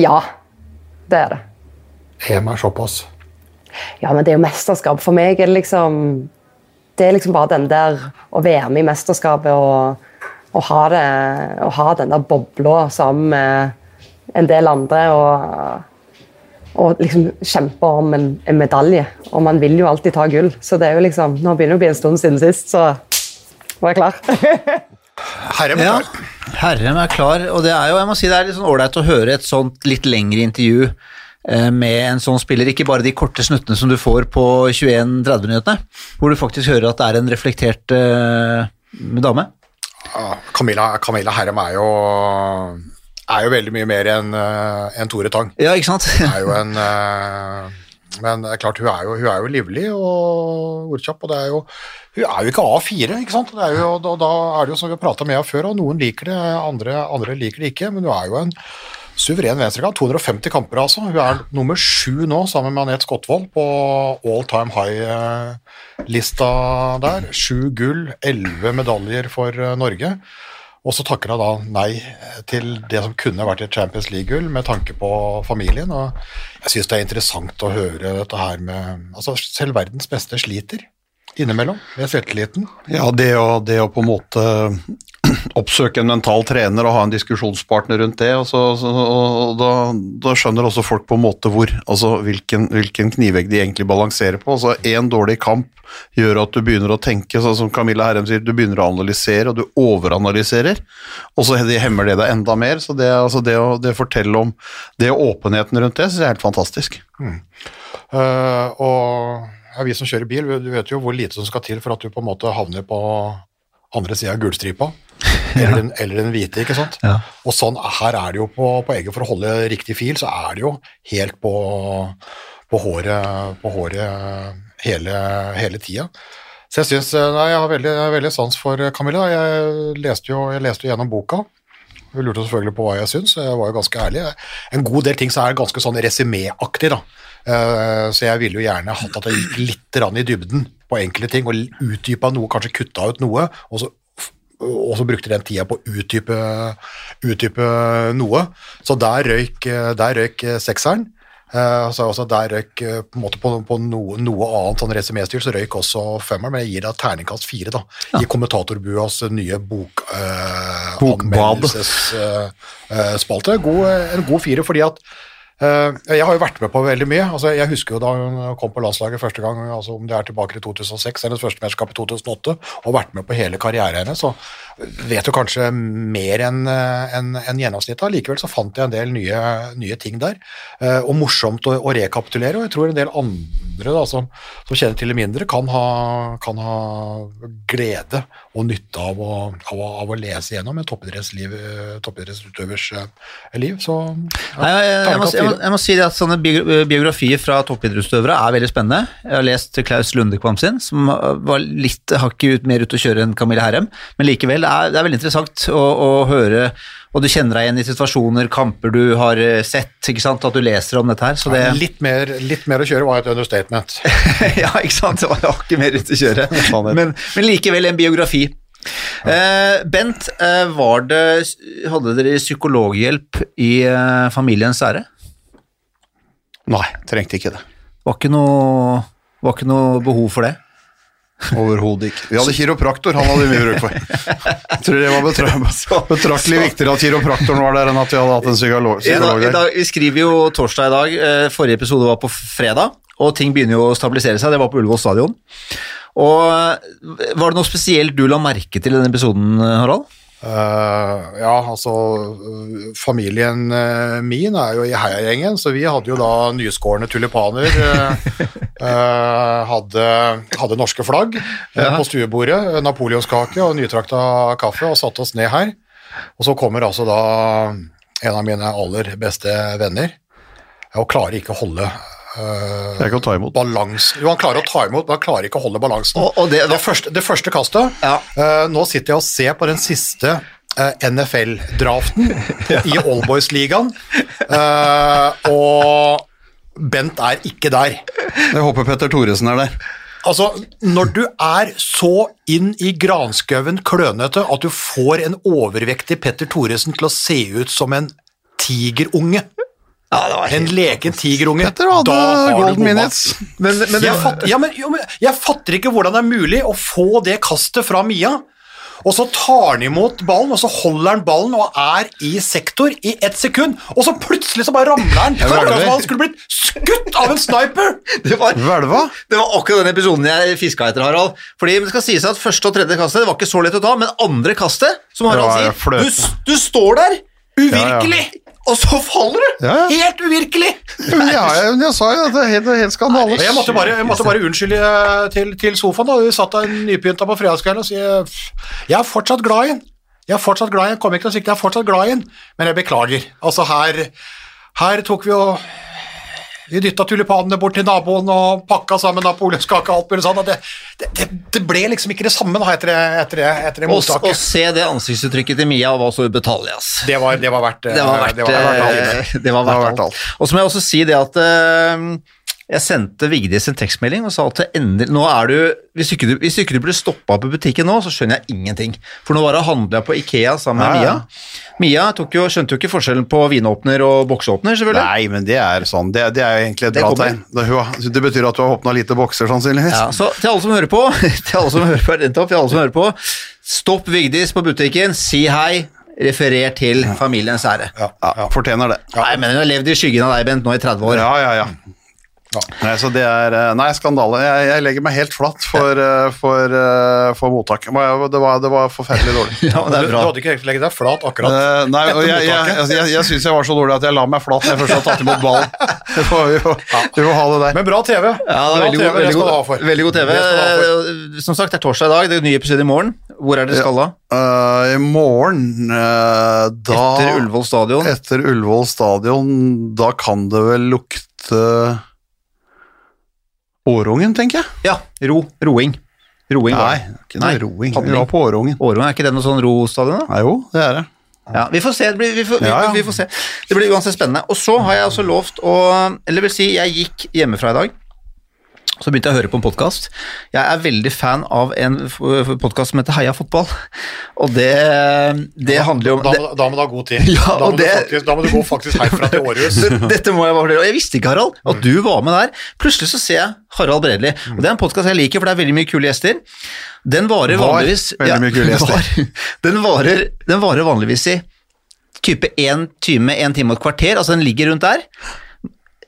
Ja, det er det. EM meg såpass. Ja, men det er jo mesterskap. For meg er det liksom Det er liksom bare den der å være med i mesterskapet og, og ha, det, og ha den der bobla sammen med en del andre. og og liksom kjempe om en, en, medalje. Og man vil jo alltid ta gull. Så det er jo liksom, nå begynner det å bli en stund siden sist, så var jeg klar. Herrem er Ja, klar. Herrem er klar, og det er jo, jeg må si det er litt sånn ålreit å høre et sånt litt lengre intervju med en sånn spiller, ikke bare de korte snuttene som du får på 21-30-minuttene, hvor du faktisk hører at det er en reflektert uh, dame. Camilla, Camilla Herrem er jo, er jo veldig mye mer enn uh, en Tore Tang. Ja, ikke sant? er jo en uh, Men det er klart, hun er jo, hun er jo livlig og ordkjapp, og det er jo Hun er jo ikke A4, ikke sant? Det jo, da, da er det jo som vi har prata med henne før, og noen liker det, andre, andre liker det ikke, men hun er jo en suveren venstrekant. 250 kamper, altså. Hun er nummer sju nå, sammen med Anette Skotvold, på all time high-lista der. Sju gull, elleve medaljer for eh, Norge. Og så takker hun da nei til det som kunne vært et Champions League-gull, med tanke på familien. Og jeg syns det er interessant å høre dette her med Altså, selv verdens beste sliter innimellom med selvtilliten. Ja, det å, det å på en måte oppsøke en mental trener og ha en diskusjonspartner rundt det, og, så, og da, da skjønner også folk på en måte hvor, altså hvilken, hvilken knivegg de egentlig balanserer på. Altså En dårlig kamp gjør at du begynner å tenke, sånn som Camilla Herrem sier, du begynner å analysere, og du overanalyserer, og så hemmer det deg enda mer. Så det, altså det å det fortelle om det åpenheten rundt det, syns jeg er helt fantastisk. Eh, og ja, vi som kjører bil, du vet jo hvor lite som skal til for at du på en måte havner på andre sida av gullstripa. Eller, den, eller den hvite, ikke sant. Ja. Og sånn, her er det jo på, på egget, for å holde riktig fil, så er det jo helt på, på håret, på håret hele, hele tida. Så jeg synes, eh, nei, jeg har veldig, veldig sans for Camilla. Jeg leste jo, jeg leste jo gjennom boka. Hun lurte selvfølgelig på hva jeg syns, jeg var jo ganske ærlig. En god del ting så er ganske sånn resuméaktig, da. Eh, Så jeg ville jo gjerne hatt at jeg gikk litt i dybden på enkelte ting, og utdypa noe, kanskje kutta ut noe, og så, og så brukte den tida på å utdype, utdype noe. Så der røyk, der røyk sekseren. Eh, Så også der røyk eh, på, på, på noe, noe annet sånn resuméstyr, så røyk også femmeren, men jeg gir da terningkast fire, da. I kommentatorbuas nye bok, eh, Bokbad. anmeldelsesspalte. En god fire, fordi at eh, jeg har jo vært med på veldig mye. altså Jeg husker jo da hun kom på landslaget første gang, altså om det er tilbake til 2006 eller første mesterskap i 2008, og vært med på hele karrieren hennes, så vet du kanskje mer enn en, enn- enn gjennomsnittet. Likevel så fant jeg en del nye, nye ting der, eh, og morsomt å, å rekapitulere. Og jeg tror en del andre da, som, som kjenner til det mindre, kan ha, kan ha glede og nytte av å, av av å lese gjennom en eh, toppidrettsutøvers eh, liv. Så ja, Nei, jeg, jeg, jeg jeg, må, jeg må si at sånne biografier fra toppidrettsutøvere er veldig spennende. Jeg har lest Klaus Lundekvam sin, som var litt hakket ut, mer ute å kjøre enn Camille Herrem, men likevel det er det er veldig interessant å, å høre, og du kjenner deg igjen i situasjoner, kamper du har eh, sett, ikke sant, at du leser om dette her, så det Litt, mer, litt mer å kjøre var et understatement. ja, ikke sant, det var hakket mer ute å kjøre, men, men likevel en biografi. Eh, Bent, uh, var det, hadde dere psykologhjelp i uh, familiens ære? Nei, trengte ikke det. Var ikke noe, var ikke noe behov for det? Overhodet ikke. Vi hadde kiropraktor, han hadde vi mye bruk for. Jeg tror det var betraktelig viktigere at kiropraktoren var der, enn at vi hadde hatt en psykolog, psykolog der. i dag, vi skriver jo torsdag i dag, eh, forrige episode var på fredag, og ting begynner jo å stabilisere seg, det var på Ullevål stadion. Og eh, var det noe spesielt du la merke til i denne episoden, Harald? Eh, ja, altså Familien øh, min er jo i heiagjengen, så vi hadde jo da nyskårne tulipaner. Uh, hadde, hadde norske flagg ja. på stuebordet, napoleonskake og nytrakta kaffe, og satte oss ned her. Og så kommer altså da en av mine aller beste venner, og klarer ikke å holde Jeg kan ta imot. balansen Jo, han klarer å ta imot, men han klarer ikke å holde balansen. Og- og det- det, første, det første kastet Ja. uh, Nå sitter jeg og ser på den siste uh, NFL-draften i Allboys-ligaen, eh, og Bent er ikke der. Jeg håper Petter Thoresen er der. Altså, når du er så inn i granskauen klønete at du får en overvektig Petter Thoresen til å se ut som en tigerunge, en leken tigerunge, Petter hadde da har du golden minutes. Men, men det, jeg, fatter, ja, men, jo, men jeg fatter ikke hvordan det er mulig å få det kastet fra Mia, og så tar han imot ballen, og så holder han ballen og er i sektor i ett sekund, og så plutselig så bare ramler han. Det var som han skulle blitt skutt av en sniper! det var, Velva? det var akkurat den episoden jeg fiska etter, Harald. Fordi det skal sies at Første og tredje kastet det var ikke så lett å ta, men andre kastet, som Harald sier du, du står der, uvirkelig, og så faller du! Ja, ja. Helt uvirkelig! Ja, jeg, jeg sa jo at det er helt, helt skandale. Jeg måtte bare, jeg måtte bare unnskylde eh, til, til sofaen. da. Vi satt der nypynta på fredagskvelden og sier jeg er fortsatt glad i den. Jeg er fortsatt glad i den. Kommer ikke til å si at jeg er fortsatt glad i den, men jeg beklager. Altså, her, her tok vi jo vi dytta tulipanene bort til naboen og pakka sammen napoleonskake og alt mulig sånt. Det, det, det, ble liksom ikke det samme da, etter etter etter det mottaket. Å se det ansiktsuttrykket til Mia var så ubetalelig, ass. det, var, det var verdt Det var verdt, det. Var verdt eh, alt. verdt, Det var verdt alt. Og så må jeg også si det at eh, jeg sendte Vigdis en tekstmelding og sa at endelig, nå er du, hvis ikke du, hvis ikke du blir stoppa på butikken nå, så skjønner jeg ingenting. For nå var det handla på Ikea sammen med Ja, ja. Mia. Mia jo, skjønte jo ikke forskjellen på vinåpner og boksåpner, selvfølgelig. Nei, men det er sånn. Det, det er jo egentlig et Det bra tegn. Det, det betyr at du har åpna lite bokser, sannsynligvis. Ja, så til alle som hører på, til alle som hører på, opp, til alle som hører på, stopp Vigdis på butikken, si hei, referer til familiens ære. Ja, Ja, Fortjener det. Nei, men hun har levd i skyggen av deg, Bent, nå i 30 år. Ja, ja, ja. Nei, så det er eh, Nei, skandale. Jeg, jeg legger meg helt flatt for, eh, for, eh, for mottaket. Det var, det var, forferdelig dårlig. Ja, men det Du, du bra. hadde ikke egentlig legget deg flat akkurat. Eh, nei, og jeg, jeg, jeg, jeg, jeg syns jeg var så dårlig at jeg la meg flat når jeg først hadde tatt imot ballen. Vi får, vi får, vi får ha det der. Men bra TV. Ja, det er bra veldig, TV, god, veldig, god, veldig TV. Som sagt, det er torsdag i dag, det er en ny episode i morgen. Hvor er det skal da? Uh, I morgen, uh, da Etter Ullevål stadion. Etter Ullevål stadion, da kan det vel lukte Årungen, tenker jeg. Ja, ro. Roing. Roing Nei, ikke noe Nei, roing. padling. Vi var på Årungen. Årungen, er ikke det noe sånn rostadion, da? Nei, jo, det er det. Ja, vi får se. Det blir, vi, får, vi, Ja, ja. vi får se. Det blir uansett spennende. Og så har jeg også lovt å Eller vil si, jeg gikk hjemmefra i dag. Så begynte jeg å høre på en podkast. Jeg er veldig fan av en podkast som heter Heia fotball. Og det, det handler jo om Da, da må du ha god tid. Ja, da, må det- faktisk, da må du gå faktisk herfra til Århus. Dette må jeg bare fortelle. Og jeg visste ikke, Harald, at du var med der. Plutselig så ser jeg Harald Bredli. Og det er en podkast jeg liker, for det er veldig mye kule gjester. Den varer Var vanligvis veldig mye kule gjester. var- den, varer, den varer vanligvis i type én time, én time og et kvarter. Altså den ligger rundt der.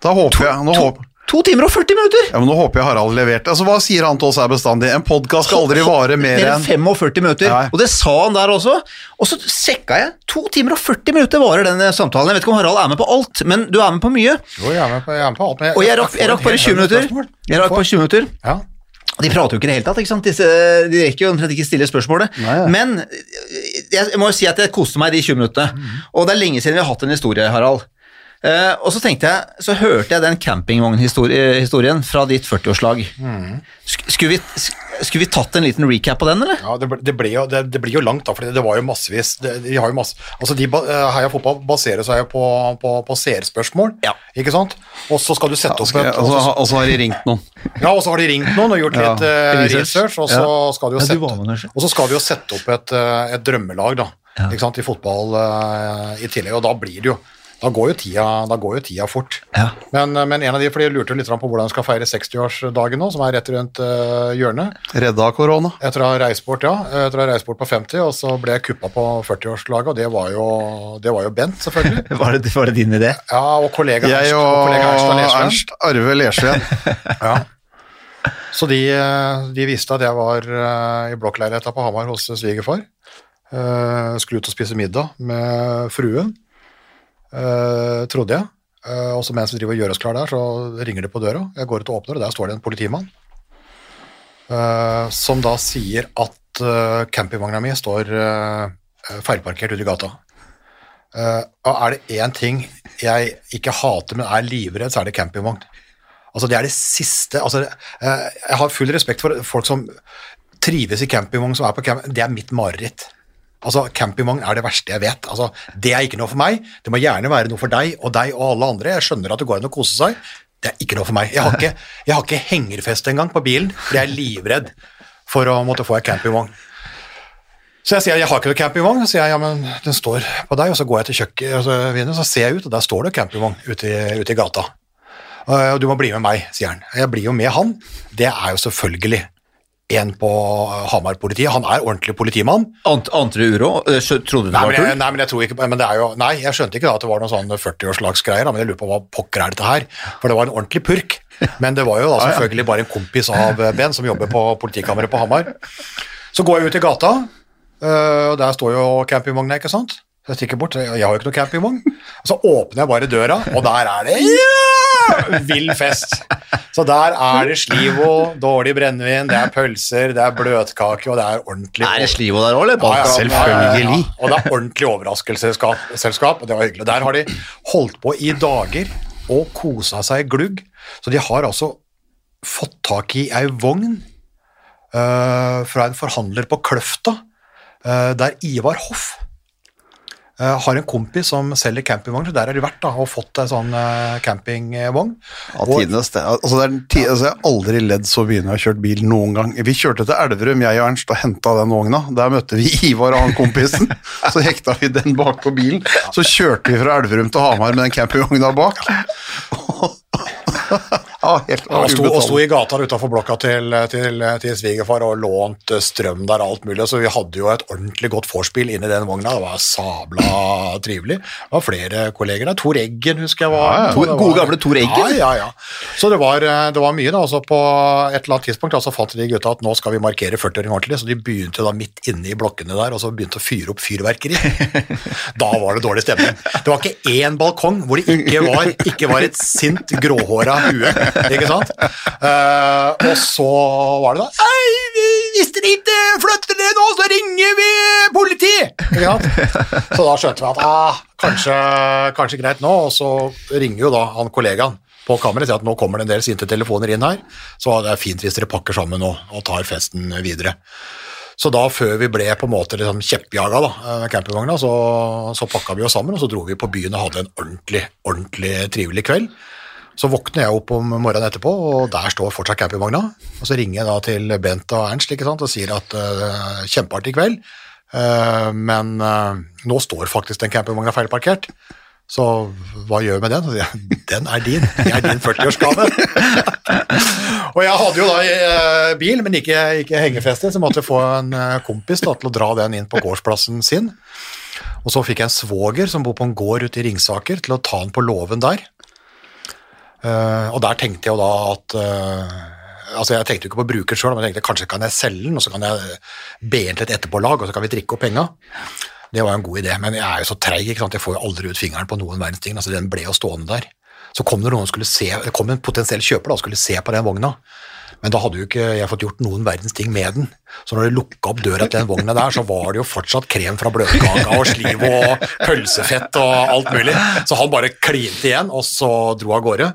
Da håper jeg nå To, to timer og 40 minutter! ja, men nå håper jeg Harald leverte. Altså, Hva sier han til oss her bestandig? En podkast skal aldri vare mer enn enn 45 minutter. Nei. Og det sa han der også. Og så sjekka jeg. To timer og 40 minutter varer den samtalen. Jeg vet ikke om Harald er med på alt, men du er med på mye. Jo, jeg er med på, jeg er med på alt. Men Og jeg rakk, jeg rakk bare 20 minutter. Jeg rakk bare 20 minutter. Ja. De prater jo ikke i det hele tatt, ikke sant? Disse, de rekker jo omtrent ikke stille spørsmålet. Nei. Men jeg må jo si at jeg koste meg de 20 minuttene. Og det er lenge siden vi har hatt en historie, Harald. Eh, og så tenkte jeg, så hørte jeg den campingvognhistorien fra ditt 40-årslag. Sk- Skulle, skulle vi tatt en liten recap på den, eller? Ja, det, ble- det, ble jo, det, det blir jo langt, da, for det var jo massevis det, De har jo masse Altså, de eh, Heia Fotball baserer seg jo på, på, på seerspørsmål, Ja. ikke sant? Og så skal du sette opp et og, så, og så- har de ringt noen. Ja, og så har de ringt noen og gjort Ja, litt eh, research. og så Ja. skal de jo sette, og så skal de jo sette opp et, eh, et drømmelag da, ikke sant, i fotball uh, i tillegg, og da blir det jo da går jo tida, da går jo tida fort. Ja. Men, men en av de, for de lurte litt på hvordan de skal feire 60-årsdagen nå, som er rett rundt eh, hjørnet. Redda korona. Etter å ha reist bort, ja. Etter å ha reist bort på 50, og så ble jeg kuppa på 40-årslaget, og det var, jo, det var jo Bent, selvfølgelig. Var det, var det din idé? Ja, og kollega Jeg Ernst, og kollega Ernst Ernst Arve Lersven. Ja. Så de, eh, de visste at jeg var eh, i blokkleiligheta på Hamar hos svigerfar. Skulle ut og spise middag med fruen, trodde jeg. Eh, Og så mens vi driver og gjør oss klar der, så ringer det på døra. Jeg går ut og åpner, og der står det en politimann. eh, Som da sier at eh, campingvogna mi står eh, feilparkert ute i gata. Eh, Og er det én ting jeg ikke hater, men er livredd, så er det campingvogn. Altså Det er det siste altså, eh, Jeg har full respekt for folk som trives i campingvogn, som er på camping. Det er mitt mareritt. Altså, Campingvogn er det verste jeg vet. Altså, Det er ikke noe for meg. Det må gjerne være noe for deg og deg og alle andre. Jeg skjønner at det går an å kose seg. Det er ikke noe for meg. Jeg har ikke, jeg har ikke hengerfeste engang på bilen, for jeg er livredd for å måtte få en campingvogn. Så jeg sier jeg har ikke noe campingvogn, så sier jeg ja, men den står på deg, og så går jeg til kjøkken, altså, så ser jeg ut, og der står det campingvogn ute ute i gata. «Øh, Og du må bli med meg, sier han. Jeg blir jo med han. Det er jo selvfølgelig en på Hamar-politiet. Han er ordentlig politimann. Ant, ante du uro? Eh, Trodde du det var tull? nei, men jeg tror ikke men det er jo, Nei, jeg skjønte ikke da at det var noen sånn 40-årslagsgreier, da, men jeg lurer på hva pokker er dette her? For det var en ordentlig purk. Men det var jo da selvfølgelig bare en kompis av eh, Ben som jobber på politikammeret på Hamar. Så går jeg ut i gata, øh, og der står jo campingvogna, ikke sant? Så jeg stikker bort, jeg har jo ikke noe campingvogn. Og så åpner jeg bare døra, og der er det ja, vill fest. Så der er det slivo, dårlig brennevin, det er pølser, det er bløtkake, og det er ordentlig Er det Slivo der òg, eller? ja, ja, Selvfølgelig. Ja, og det er ordentlig overraskelsesselskap, og det var hyggelig. Der har de holdt på i dager og kosa seg glugg, så de har altså fått tak i ei vogn uh, fra en forhandler på Kløfta, uh, der Ivar Hoff eh, har en kompis som selger campingvogner, så der har de vært da, og fått en sånn uh, campingvogn. Ja, tidenes det. Altså, det er den ti altså, jeg har aldri ledd så mye når jeg har kjørt bil noen gang. Vi kjørte til Elverum, jeg og Ernst, og henta den vogna. Der møtte vi Ivar og han kompisen. Så hekta vi den bak på bilen. Så kjørte vi fra Elverum til Hamar med den campingvogna bak. Ja, helt Ja, og sto, og sto i gata utafor blokka til, til, til svigerfar og lånt eh, strøm der og alt mulig, så vi hadde jo et ordentlig godt vorspiel inni den vogna. Det var sabla trivelig. Det var flere kolleger der. Tor Eggen husker jeg var ja. Tor- var- gode gamle Tor Eggen? Ja, ja, ja. Så det var, eh, det var mye, da. Så på et eller annet tidspunkt så fant de gutta at nå skal vi markere 40-åring ordentlig, så de begynte da midt inne i blokkene der og så begynte å fyre opp fyrverkeri. da var det dårlig stemning. Det var ikke én balkong hvor det ikke var, ikke var et sint, gråhåra hue, ikke sant? Uh, og så var det da Hei, hvis dere ikke flytter dere nå, så ringer vi politi! Ikke sant? Så da skjønte vi at ah, kanskje, kanskje greit nå, og så ringer jo da han kollegaen på kammeret sier at nå kommer det en del sinte telefoner inn her, så det er fint hvis dere pakker sammen og, og tar festen videre. Så da, før vi ble på en måte liksom kjeppjaga da, med campingvogna, så, så pakka vi oss sammen, og så dro vi på byen og hadde en ordentlig, ordentlig trivelig kveld. Så våkner jeg opp om morgenen etterpå, og der står fortsatt campingvogna. Og så ringer jeg da til Bent og Ernst sant, og sier at uh, kjempeartig kveld, uh, men uh, nå står faktisk den campingvogna feilparkert. Så hva gjør vi med den? Den er din. Det er din 40-årsgave. og jeg hadde jo da bil, men ikke, ikke hengefeste, så måtte jeg få en kompis da, til å dra den inn på gårdsplassen sin. Og så fikk jeg en svoger som bor på en gård ute i Ringsaker, til å ta den på låven der. Eh, og der tenkte jeg jo da at eh, Altså Jeg tenkte jo ikke på bruker sjøl, men jeg tenkte kanskje kan jeg selge den, og så kan jeg be inn til et etterpålag, og så kan vi drikke opp penga. Det var jo en god idé, men jeg er jo så treig, ikke sant? jeg får jo aldri ut fingeren på noen verdens ting. altså Den ble jo stående der. Så kom det noen som skulle se, det kom en potensiell kjøper da, og skulle se på den vogna. Men da hadde jo ikke jeg fått gjort noen verdens ting med den. Så når de lukka opp døra til den vogna der, så var det jo fortsatt krem fra bløtkaka og sliv og pølsefett og alt mulig. Så han bare klinte igjen, og så dro av gårde.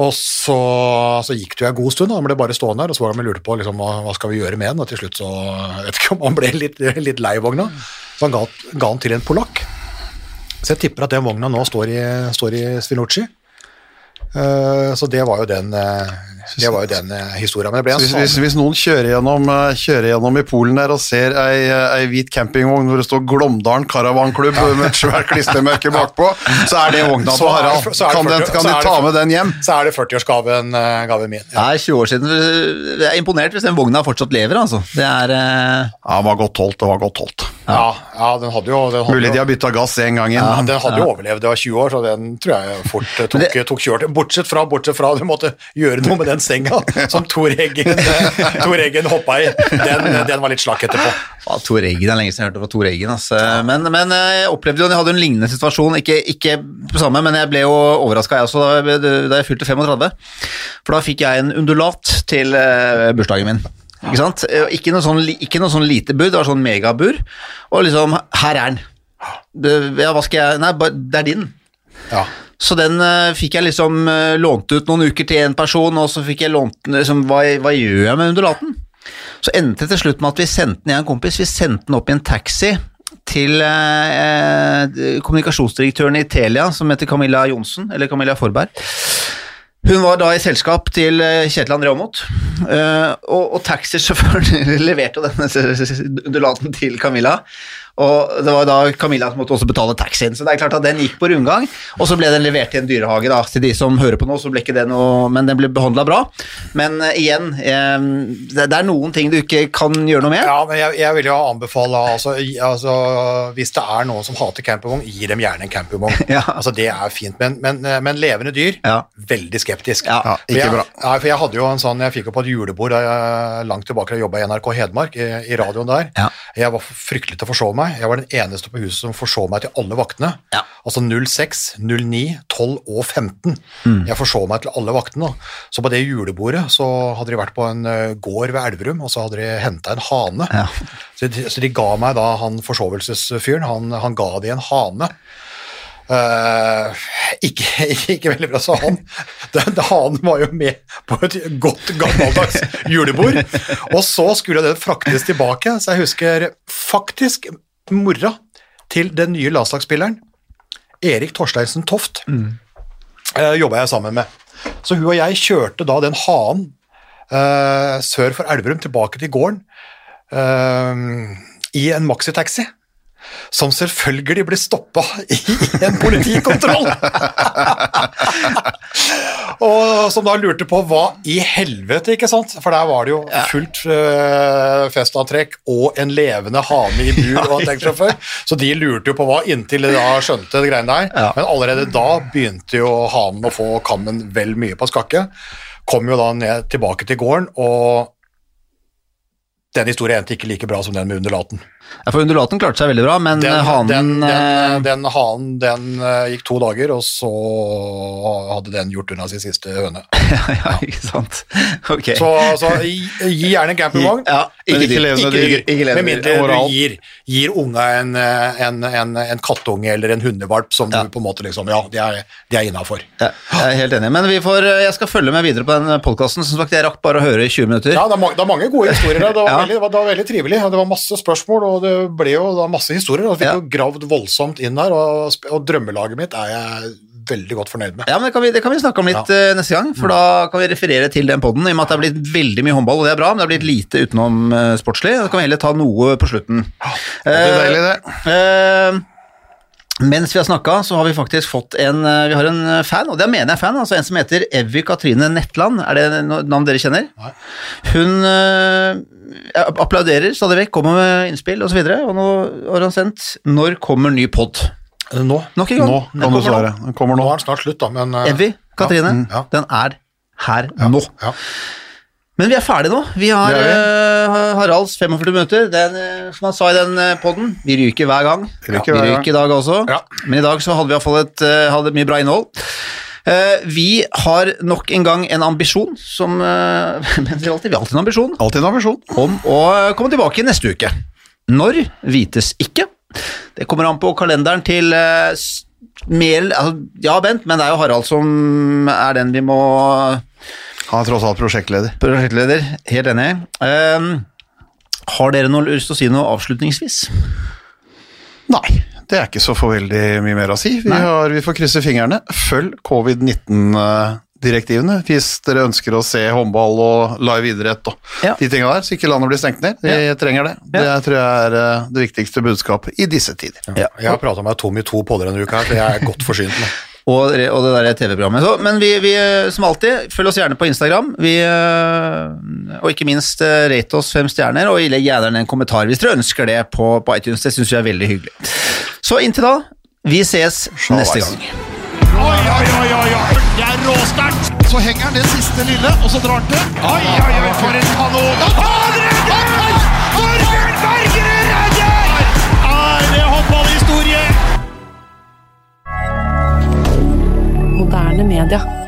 Og så, så gikk det jo en god stund, han ble bare stående der, og så var han lurte på liksom, hva skal vi gjøre med den, og til slutt så jeg vet ikke om han ble litt, litt lei vogna, så han ga, ga den til en polakk. Så jeg tipper at den vogna nå står i, står i Svinucci. Eh, så det var jo den, eh, det var jo den uh, historien. Men det ble en Hvis, hvis, sånn hvis noen kjører gjennom, eh, kjører gjennom i Polen der og ser ei, eh, ei hvit campingvogn hvor det står Glåmdalen karavanklubb med et svært klistremerke bakpå, så er det vogna på til Harald. Kan, den, kan så de er ta med den hjem? så er det 40-årsgaven uh, gaven min. Det er 20 år siden. Jeg er imponert hvis den vogna fortsatt lever, altså. Det er eh, Ja, det var godt holdt, det var godt holdt. Ja, ja, den hadde jo den hadde Mulig de har bytta gass en gang inn. Ja, den hadde jo overlevd, det var 20 år, så den tror jeg fort eh, tok, det- tok kjørt. Bortsett fra, bortsett fra du måtte gjøre noe med den senga som Tor Eggen, eh, Tor Eggen hoppa i. Den, den var litt slakk etterpå. Ja, Tor Eggen, det er lenge siden jeg hørte fra Tor Eggen. Altså. Men, men eh, jeg opplevde jo, jeg hadde en lignende situasjon, ikke, ikke samme, men jeg ble jo overraska jeg også da, jeg- da jeg fylte 35. For da fikk jeg en undulat til eh, bursdagen min. Ikke sant? Eh, Ikke noe sånn, ikke noe sånn lite bur, det var sånn megabur. Og liksom, her er den. Det, ja, hva skal jeg Nei, det er din. Ja. Så den uh, fikk jeg liksom uh, lånt ut noen uker til en person, og så fikk jeg lånt den liksom, hva, hva gjør jeg med undulaten? Så endte det til slutt med at vi sendte den, jeg og en kompis, vi sendte den opp i en taxi til uh, kommunikasjonsdirektøren i Telia, som heter Camilla Johnsen, eller Camilla Forberg. Hun var da i selskap til eh, Kjetil André Aamodt, eh, og, og taxisjåføren leverte denne undulaten til Camilla. Og det var da Camilla som måtte også betale taxien, så det er klart at den gikk på rundgang. Og så ble den levert i en dyrehage, da. Til de som hører på nå, så ble ikke det noe Men den ble behandla bra. Men uh, igjen, uh, det, det er noen ting du ikke kan gjøre noe med. Ja, men jeg, jeg vil jo anbefale altså, altså, Hvis det er noen som hater campingvogn, gi dem gjerne en campingvogn. Ja. altså, det er fint, men, men, men levende dyr, Ja. veldig skeptisk. Ja, ikke jeg, bra. Nei, for jeg hadde jo en sånn, jeg fikk jo på et julebord jeg, langt tilbake da jeg jobba i NRK Hedmark, i, i radioen der. Ja. Jeg var fryktelig til å forsove meg. Jeg var den eneste på huset som forså meg til alle vaktene. Ja. Altså 06, 09, 12 og 15. Mm. Jeg forså meg til alle vaktene. Så på det julebordet så hadde de vært på en eh, gård ved Elverum, og så hadde de henta en hane. Ja. Så, de, så de ga meg da han forsovelsesfyren, han, han ga de en hane. Uh, ikke, ikke veldig bra, så han den, han var jo med på et godt gammeldags julebord. Og så skulle den fraktes tilbake, så jeg husker faktisk mora til den nye landslagsspilleren, Erik Torsteinsen Toft, uh, jobba jeg sammen med. Så hun og jeg kjørte da den hanen uh, sør for Elverum tilbake til gården uh, i en maxitaxi. Som selvfølgelig ble stoppa i en politikontroll! og som da lurte på hva i helvete, ikke sant? For der var det jo fullt uh, festantrekk og en levende hane i bur og en taxisjåfør. Så de lurte jo på hva inntil de da skjønte det greiene der. Ja. Men allerede da begynte jo hanen å få kammen vel mye på skakke. Kom jo da ned tilbake til gården, og den historien endte ikke like bra som den med undulaten. Ja, for undulaten klarte seg veldig bra, men Den, hanen den, den, eh, den hanen den eh, gikk to dager, og så hadde den gjort unna sin siste høne. ja, ikke sant. Ok. Så, så gi, gi gjerne en campingvogn, ja, ikke, ikke levende Ikke, dyr. ikke med mindre du gir, gir unga en, eh, en, en, en kattunge eller en hundevalp som Ja. du på en måte liksom Ja, de er, det er innafor. Ja, jeg er helt enig. Men vi får, eh, jeg skal følge med videre på den podkasten. Som sagt, jeg rakk bare å høre i 20 minutter. Ja, det er, det er mange gode historier. der. Det var, Ja. veldig, det var, det var veldig trivelig. Det var masse spørsmål, og det ble jo da masse historier. og fikk Ja. jo gravd voldsomt inn der, og, og drømmelaget mitt er jeg veldig godt fornøyd med. Ja, men det kan, vi, det kan vi snakke om litt ja. neste gang, for da kan vi referere til den podden, i og med at det er blitt veldig mye håndball, og det er bra, men det er blitt lite utenom eh, sportslig. Da kan vi heller ta noe på slutten. Ja, Det er deilig, det. Eh, mens vi har snakka, så har vi faktisk fått en eh, Vi har en eh, fan, og det mener jeg fan, altså en som heter Evy Katrine Netland. Er det navn dere kjenner? Nei. Hun eh, applauderer stadig vekk, kommer med innspill osv., og, så og nå har han sendt 'Når kommer ny pod'? Nå, Nok en gang. Nå kan du svare. Den kommer nå nå. er den snart slutt, da, men uh, Evy Katrine, Ja, den er her nå. ja. Men vi er ferdige nå. Vi har Det eh, Haralds 45 minutter. Den, uh, som han sa i den uh, poden, vi ryker hver gang. Ryker vi ryker i dag også. Ja. Men i dag så hadde vi i hvert fall et, eh, hadde mye bra innhold. Eh, Vi har nok en gang en ambisjon, som eh, Men vi har alltid, vi har alltid en ambisjon, Alltid en ambisjon. om å komme tilbake neste uke. Når vites ikke. Det kommer an på kalenderen til eh, s- altså, Ja, Bent, men det er jo Harald som er den vi må Han er tross alt prosjektleder. Prosjektleder, helt enig. Eh, har dere noe lyst til å si noe avslutningsvis? Nei, det er ikke så for veldig mye mer å si. Vi, har, vi får krysse fingrene. Følg covid-19-direktivene hvis dere ønsker å se håndball og live idrett og Ja. de tinga der, så ikke landet blir stengt ned. Vi trenger det. Det tror jeg er eh, det viktigste budskapet i disse tider. Ja. Jeg har prata meg tom i to podder denne uka, her, så jeg er godt forsynt nå. Og, og det der TV-programmet. Så, men vi, vi, som alltid, følg oss gjerne på Instagram. Vi, øh, og ikke minst øh, rate oss fem stjerner, og legg gjerne en kommentar hvis dere ønsker det på, på iTunes. Det syns vi er veldig hyggelig. Så inntil da, vi ses neste gang. Oi, oi, oi, oi, oi. Det er råsterkt. Så henger han det siste lille, og så drar han til. Oi, oi, oi, for en kanon. Og tar! Torgeir moderne media.